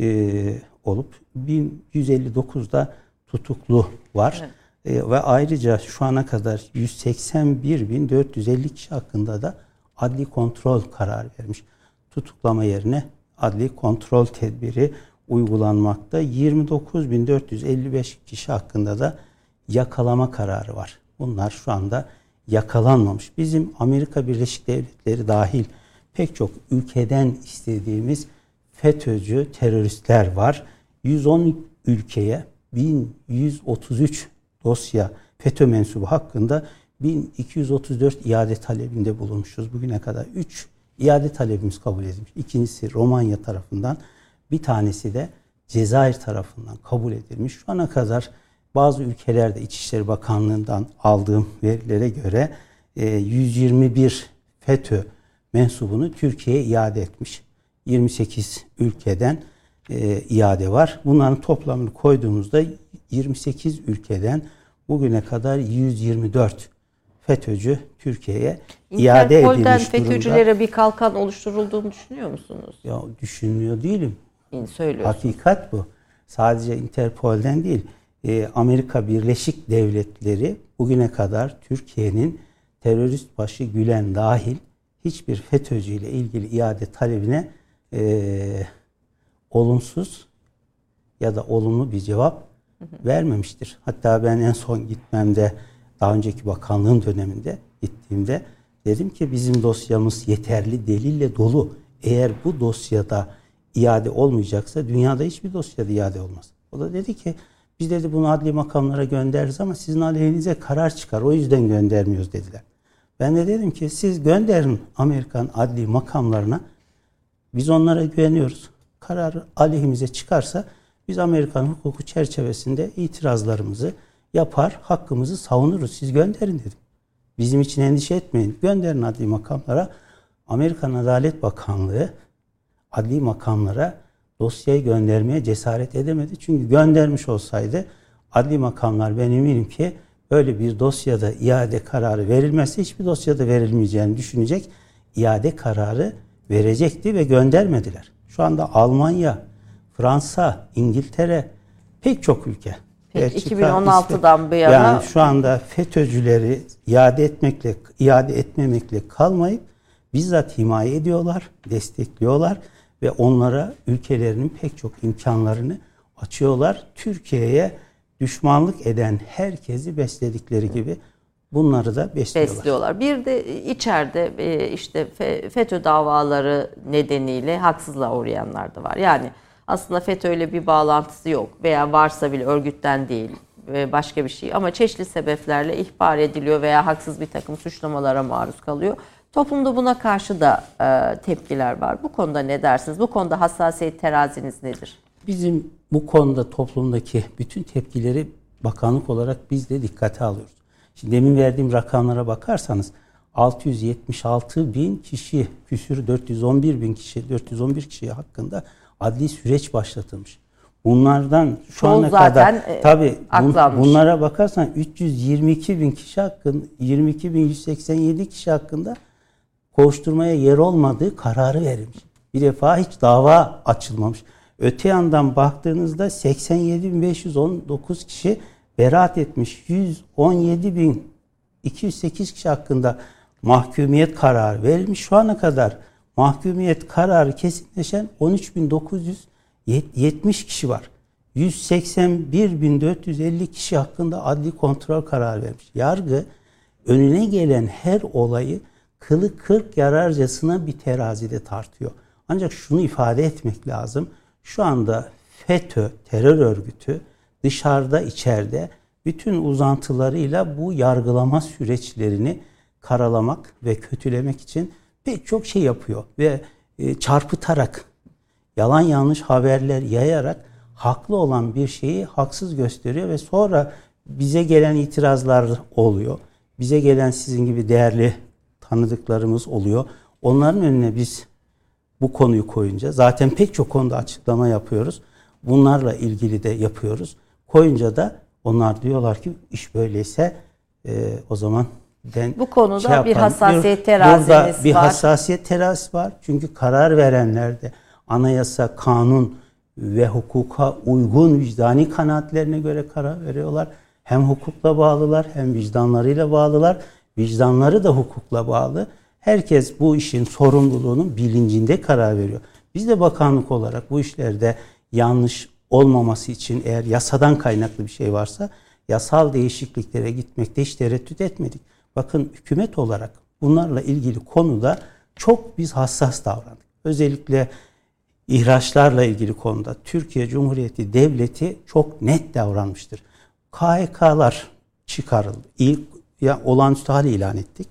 e, olup 1159'da tutuklu var. Evet. E, ve ayrıca şu ana kadar 181.450 kişi hakkında da adli kontrol kararı vermiş. Tutuklama yerine adli kontrol tedbiri uygulanmakta. 29.455 kişi hakkında da yakalama kararı var. Bunlar şu anda yakalanmamış. Bizim Amerika Birleşik Devletleri dahil pek çok ülkeden istediğimiz FETÖ'cü teröristler var. 110 ülkeye 1133 dosya FETÖ mensubu hakkında 1234 iade talebinde bulunmuşuz. Bugüne kadar 3 iade talebimiz kabul edilmiş. İkincisi Romanya tarafından, bir tanesi de Cezayir tarafından kabul edilmiş. Şu ana kadar bazı ülkelerde İçişleri Bakanlığı'ndan aldığım verilere göre 121 e, FETÖ mensubunu Türkiye'ye iade etmiş. 28 ülkeden e, iade var. Bunların toplamını koyduğumuzda 28 ülkeden bugüne kadar 124 FETÖ'cü Türkiye'ye iade edilmiş durumda. FETÖ'cülere bir kalkan oluşturulduğunu düşünüyor musunuz? Ya düşünmüyor değilim. Söylüyorsun. Hakikat bu. Sadece Interpol'den değil. E, Amerika Birleşik Devletleri bugüne kadar Türkiye'nin terörist başı Gülen dahil hiçbir FETÖ'cü ile ilgili iade talebine e, olumsuz ya da olumlu bir cevap vermemiştir. Hatta ben en son gitmemde daha önceki bakanlığın döneminde gittiğimde Dedim ki bizim dosyamız yeterli delille dolu. Eğer bu dosyada iade olmayacaksa dünyada hiçbir dosyada iade olmaz. O da dedi ki biz dedi bunu adli makamlara göndeririz ama sizin aleyhinize karar çıkar. O yüzden göndermiyoruz dediler. Ben de dedim ki siz gönderin Amerikan adli makamlarına. Biz onlara güveniyoruz. Karar aleyhimize çıkarsa biz Amerikan hukuku çerçevesinde itirazlarımızı yapar, hakkımızı savunuruz. Siz gönderin dedim. Bizim için endişe etmeyin. Gönderin adli makamlara. Amerikan Adalet Bakanlığı adli makamlara dosyayı göndermeye cesaret edemedi. Çünkü göndermiş olsaydı adli makamlar ben eminim ki öyle bir dosyada iade kararı verilmezse hiçbir dosyada verilmeyeceğini düşünecek iade kararı verecekti ve göndermediler. Şu anda Almanya, Fransa, İngiltere pek çok ülke. Peki, 2016'dan bu yana yani şu anda FETÖ'cüleri iade etmekle iade etmemekle kalmayıp bizzat himaye ediyorlar, destekliyorlar ve onlara ülkelerinin pek çok imkanlarını açıyorlar. Türkiye'ye düşmanlık eden herkesi besledikleri gibi bunları da besliyorlar. Besliyorlar. Bir de içeride e, işte FETÖ davaları nedeniyle haksızlığa uğrayanlar da var. Yani aslında FETÖ ile bir bağlantısı yok veya varsa bile örgütten değil başka bir şey ama çeşitli sebeplerle ihbar ediliyor veya haksız bir takım suçlamalara maruz kalıyor. Toplumda buna karşı da e, tepkiler var. Bu konuda ne dersiniz? Bu konuda hassasiyet teraziniz nedir? Bizim bu konuda toplumdaki bütün tepkileri bakanlık olarak biz de dikkate alıyoruz. Şimdi demin verdiğim rakamlara bakarsanız 676 bin kişi, küsür 411 bin kişi, 411 kişi hakkında adli süreç başlatılmış. Bunlardan şu Çoğu ana kadar e, tabi bun, bunlara bakarsan 322 bin kişi hakkında 22 bin 187 kişi hakkında kovuşturmaya yer olmadığı kararı verilmiş. Bir defa hiç dava açılmamış. Öte yandan baktığınızda 87.519 kişi beraat etmiş. 117.208 kişi hakkında mahkumiyet kararı verilmiş. Şu ana kadar mahkumiyet kararı kesinleşen 13.970 kişi var. 181.450 kişi hakkında adli kontrol kararı vermiş. Yargı önüne gelen her olayı kılı kırk yararcasına bir terazide tartıyor. Ancak şunu ifade etmek lazım. Şu anda FETÖ terör örgütü dışarıda içeride bütün uzantılarıyla bu yargılama süreçlerini karalamak ve kötülemek için pek çok şey yapıyor ve e, çarpıtarak yalan yanlış haberler yayarak haklı olan bir şeyi haksız gösteriyor ve sonra bize gelen itirazlar oluyor. Bize gelen sizin gibi değerli tanıdıklarımız oluyor. Onların önüne biz bu konuyu koyunca zaten pek çok konuda açıklama yapıyoruz. Bunlarla ilgili de yapıyoruz. Koyunca da onlar diyorlar ki iş böyleyse e, o zaman ben bu konuda şey bir hassasiyet teraziniz Burada var. bir hassasiyet terazisi var. Çünkü karar verenler de anayasa, kanun ve hukuka uygun vicdani kanaatlerine göre karar veriyorlar. Hem hukukla bağlılar hem vicdanlarıyla bağlılar. Vicdanları da hukukla bağlı. Herkes bu işin sorumluluğunun bilincinde karar veriyor. Biz de bakanlık olarak bu işlerde yanlış olmaması için eğer yasadan kaynaklı bir şey varsa yasal değişikliklere gitmekte hiç tereddüt etmedik. Bakın hükümet olarak bunlarla ilgili konuda çok biz hassas davrandık. Özellikle ihraçlarla ilgili konuda Türkiye Cumhuriyeti Devleti çok net davranmıştır. KHK'lar çıkarıldı. İlk ya olağanüstü hali ilan ettik.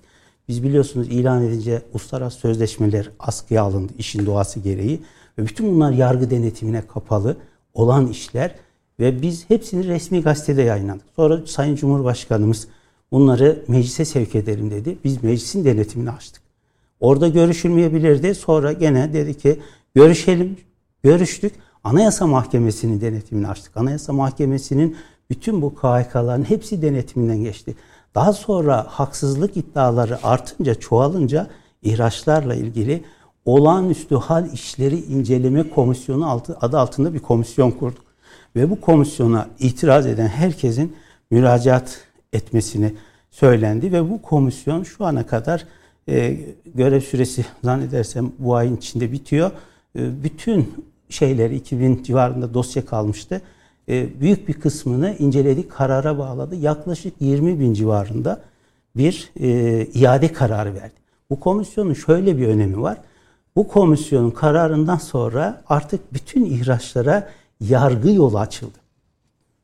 Biz biliyorsunuz ilan edince uluslararası sözleşmeler askıya alındı işin doğası gereği. Ve bütün bunlar yargı denetimine kapalı olan işler ve biz hepsini resmi gazetede yayınladık. Sonra Sayın Cumhurbaşkanımız bunları meclise sevk edelim dedi. Biz meclisin denetimini açtık. Orada görüşülmeyebilirdi. Sonra gene dedi ki görüşelim. Görüştük. Anayasa Mahkemesi'nin denetimini açtık. Anayasa Mahkemesi'nin bütün bu KHK'ların hepsi denetiminden geçti. Daha sonra haksızlık iddiaları artınca, çoğalınca ihraçlarla ilgili olağanüstü hal işleri inceleme komisyonu altı, adı altında bir komisyon kurduk. Ve bu komisyona itiraz eden herkesin müracaat etmesini söylendi ve bu komisyon şu ana kadar e, görev süresi zannedersem bu ayın içinde bitiyor. E, bütün şeyleri 2000 civarında dosya kalmıştı. E, büyük bir kısmını inceledik, karara bağladı. Yaklaşık 20 bin civarında bir e, iade kararı verdi. Bu komisyonun şöyle bir önemi var. Bu komisyonun kararından sonra artık bütün ihraçlara yargı yolu açıldı.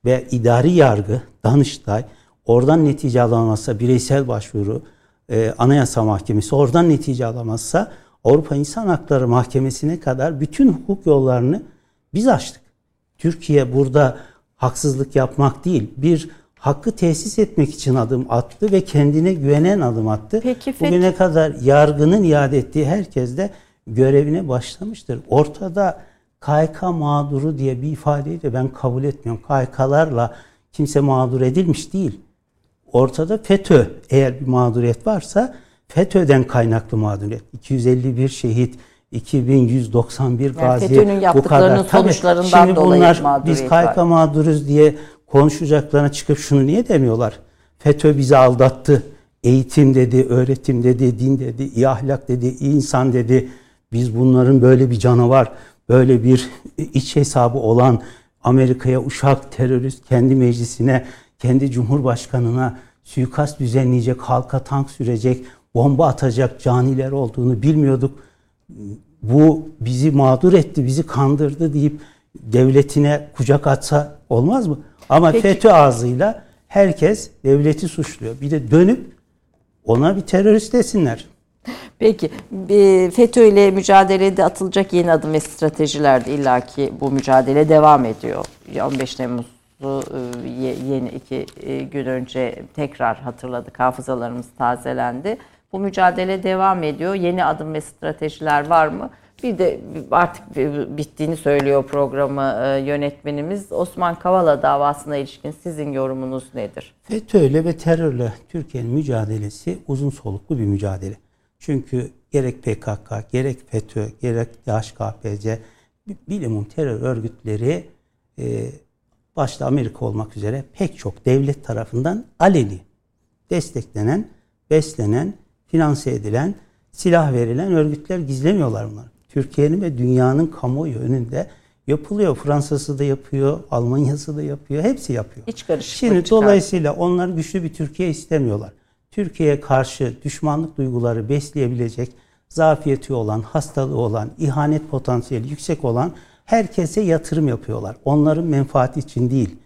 Ve idari yargı, Danıştay, oradan netice alamazsa bireysel başvuru, e, Anayasa Mahkemesi oradan netice alamazsa Avrupa İnsan Hakları Mahkemesi'ne kadar bütün hukuk yollarını biz açtık. Türkiye burada haksızlık yapmak değil, bir hakkı tesis etmek için adım attı ve kendine güvenen adım attı. Peki, Bugüne kadar yargının iade ettiği herkes de görevine başlamıştır. Ortada KYK mağduru diye bir ifadeyi de ben kabul etmiyorum. KYK'larla kimse mağdur edilmiş değil. Ortada FETÖ eğer bir mağduriyet varsa FETÖ'den kaynaklı mağduriyet. 251 şehit, 2191 gazi. Yani bu kadar. Tabii, şimdi dolayı bunlar biz KYK var. mağduruz diye konuşacaklarına çıkıp şunu niye demiyorlar? FETÖ bizi aldattı. Eğitim dedi, öğretim dedi, din dedi, iyi ahlak dedi, iyi insan dedi. Biz bunların böyle bir canavar, böyle bir iç hesabı olan Amerika'ya uşak terörist kendi meclisine, kendi cumhurbaşkanına suikast düzenleyecek, halka tank sürecek, bomba atacak caniler olduğunu bilmiyorduk. Bu bizi mağdur etti, bizi kandırdı deyip devletine kucak atsa olmaz mı? Ama Peki. FETÖ ağzıyla herkes devleti suçluyor. Bir de dönüp ona bir terörist desinler. Peki FETÖ ile mücadelede atılacak yeni adım ve stratejiler de illaki bu mücadele devam ediyor. 15 Temmuz'u e, yeni iki e, gün önce tekrar hatırladık. Hafızalarımız tazelendi. Bu mücadele devam ediyor. Yeni adım ve stratejiler var mı? Bir de artık bittiğini söylüyor programı e, yönetmenimiz. Osman Kavala davasına ilişkin sizin yorumunuz nedir? FETÖ'yle ve terörle Türkiye'nin mücadelesi uzun soluklu bir mücadele. Çünkü gerek PKK, gerek FETÖ, gerek DHKPC, bilimum terör örgütleri e, başta Amerika olmak üzere pek çok devlet tarafından aleni desteklenen, beslenen, finanse edilen, silah verilen örgütler gizlemiyorlar bunları. Türkiye'nin ve dünyanın kamuoyu önünde yapılıyor. Fransa'sı da yapıyor, Almanya'sı da yapıyor, hepsi yapıyor. Hiç karışık. Şimdi dolayısıyla onlar güçlü bir Türkiye istemiyorlar. Türkiye'ye karşı düşmanlık duyguları besleyebilecek, zafiyeti olan, hastalığı olan, ihanet potansiyeli yüksek olan herkese yatırım yapıyorlar. Onların menfaati için değil.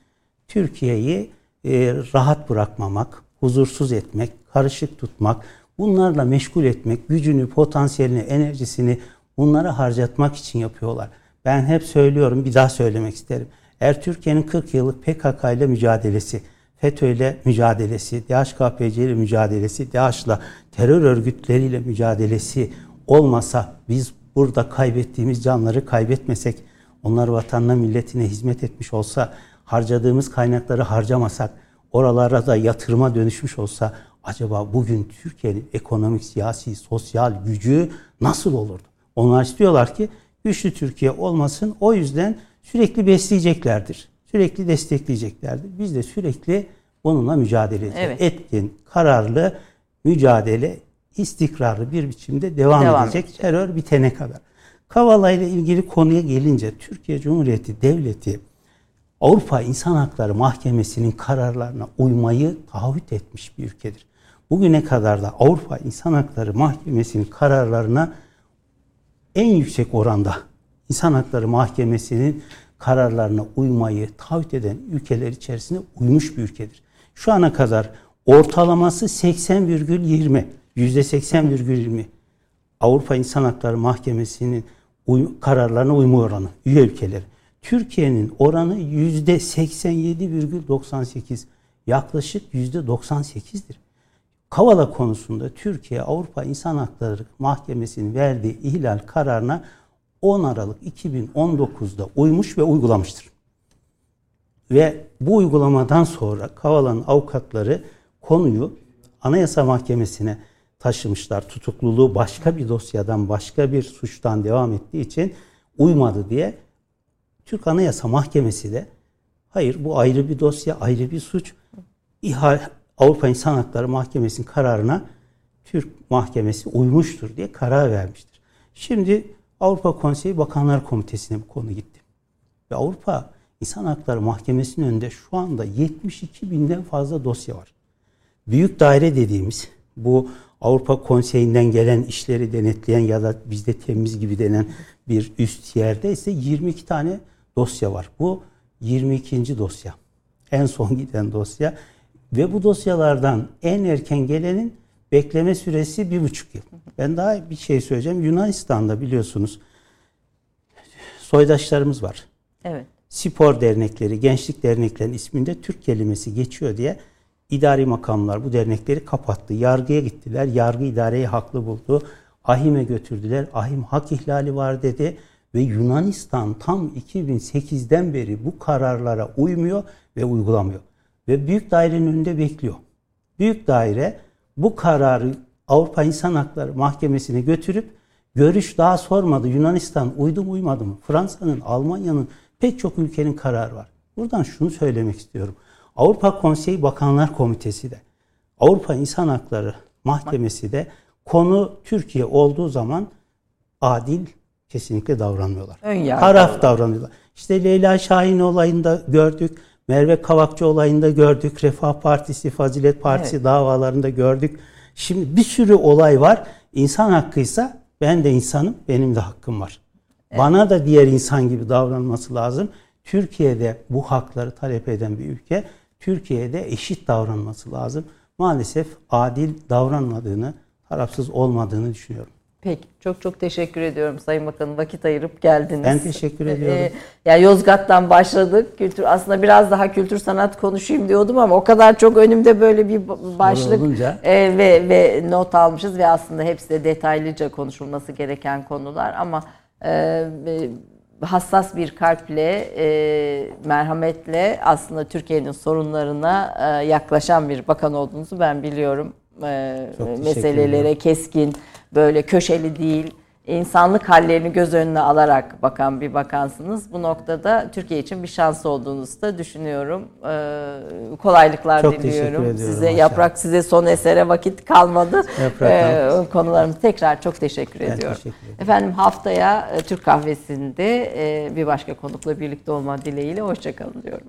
Türkiye'yi e, rahat bırakmamak, huzursuz etmek, karışık tutmak, bunlarla meşgul etmek, gücünü, potansiyelini, enerjisini bunları harcatmak için yapıyorlar. Ben hep söylüyorum, bir daha söylemek isterim. Eğer Türkiye'nin 40 yıllık PKK ile mücadelesi, FETÖ ile mücadelesi, DHKPC ile mücadelesi, DAEŞ'la terör örgütleriyle mücadelesi olmasa biz burada kaybettiğimiz canları kaybetmesek, onlar vatanına milletine hizmet etmiş olsa, harcadığımız kaynakları harcamasak, oralara da yatırıma dönüşmüş olsa acaba bugün Türkiye'nin ekonomik, siyasi, sosyal gücü nasıl olurdu? Onlar istiyorlar ki güçlü Türkiye olmasın. O yüzden sürekli besleyeceklerdir. Sürekli destekleyeceklerdir. Biz de sürekli bununla mücadele edeceğiz. Evet. Etkin, kararlı mücadele istikrarlı bir biçimde devam, devam edecek edecek. terör bitene kadar. Kavala ile ilgili konuya gelince Türkiye Cumhuriyeti Devleti Avrupa İnsan Hakları Mahkemesi'nin kararlarına uymayı taahhüt etmiş bir ülkedir. Bugüne kadar da Avrupa İnsan Hakları Mahkemesi'nin kararlarına en yüksek oranda İnsan Hakları Mahkemesi'nin kararlarına uymayı taahhüt eden ülkeler içerisinde uymuş bir ülkedir. Şu ana kadar ortalaması 80,20, %80,20 Avrupa İnsan Hakları Mahkemesi'nin uy- kararlarına uyma oranı üye ülkeleri. Türkiye'nin oranı %87,98 yaklaşık %98'dir. Kavala konusunda Türkiye Avrupa İnsan Hakları Mahkemesi'nin verdiği ihlal kararına 10 Aralık 2019'da uymuş ve uygulamıştır. Ve bu uygulamadan sonra Kavala'nın avukatları konuyu Anayasa Mahkemesi'ne taşımışlar. Tutukluluğu başka bir dosyadan, başka bir suçtan devam ettiği için uymadı diye Türk Anayasa Mahkemesi de hayır bu ayrı bir dosya, ayrı bir suç. İhal, Avrupa İnsan Hakları Mahkemesi'nin kararına Türk Mahkemesi uymuştur diye karar vermiştir. Şimdi Avrupa Konseyi Bakanlar Komitesi'ne bu konu gitti. Ve Avrupa İnsan Hakları Mahkemesi'nin önünde şu anda 72 binden fazla dosya var. Büyük daire dediğimiz bu Avrupa Konseyi'nden gelen işleri denetleyen ya da bizde temiz gibi denen bir üst yerde ise 22 tane dosya var. Bu 22. dosya. En son giden dosya. Ve bu dosyalardan en erken gelenin bekleme süresi bir buçuk yıl. Ben daha bir şey söyleyeceğim. Yunanistan'da biliyorsunuz soydaşlarımız var. Evet. Spor dernekleri, gençlik derneklerinin isminde Türk kelimesi geçiyor diye idari makamlar bu dernekleri kapattı. Yargıya gittiler. Yargı idareyi haklı buldu. Ahim'e götürdüler. Ahim hak ihlali var dedi ve Yunanistan tam 2008'den beri bu kararlara uymuyor ve uygulamıyor. Ve büyük dairenin önünde bekliyor. Büyük daire bu kararı Avrupa İnsan Hakları Mahkemesi'ne götürüp görüş daha sormadı. Yunanistan uydu mu uymadı mı? Fransa'nın, Almanya'nın pek çok ülkenin kararı var. Buradan şunu söylemek istiyorum. Avrupa Konseyi Bakanlar Komitesi de, Avrupa İnsan Hakları Mahkemesi de konu Türkiye olduğu zaman adil kesinlikle davranmıyorlar. Taraf davranıyorlar. İşte Leyla Şahin olayında gördük. Merve Kavakçı olayında gördük. Refah Partisi, Fazilet Partisi evet. davalarında gördük. Şimdi bir sürü olay var. İnsan hakkıysa ben de insanım, benim de hakkım var. Evet. Bana da diğer insan gibi davranması lazım. Türkiye'de bu hakları talep eden bir ülke. Türkiye'de eşit davranması lazım. Maalesef adil davranmadığını, tarafsız olmadığını düşünüyorum. Peki. Çok çok teşekkür ediyorum Sayın Bakanım. Vakit ayırıp geldiniz. Ben teşekkür ediyorum. Ee, yani Yozgat'tan başladık. Kültür aslında biraz daha kültür sanat konuşayım diyordum ama o kadar çok önümde böyle bir başlık e, ve ve not almışız ve aslında hepsi de detaylıca konuşulması gereken konular ama e, hassas bir kalple, e, merhametle aslında Türkiye'nin sorunlarına e, yaklaşan bir bakan olduğunuzu ben biliyorum. E, meselelere keskin, böyle köşeli değil, insanlık hallerini göz önüne alarak bakan bir bakansınız. Bu noktada Türkiye için bir şans olduğunuzu da düşünüyorum. Ee, kolaylıklar Çok diliyorum size. Aşağı. Yaprak size son esere vakit kalmadı. Ee, konularımız tekrar çok teşekkür ben ediyorum. Teşekkür ederim. Efendim haftaya e, Türk kahvesinde e, bir başka konukla birlikte olma dileğiyle hoşçakalın diyorum.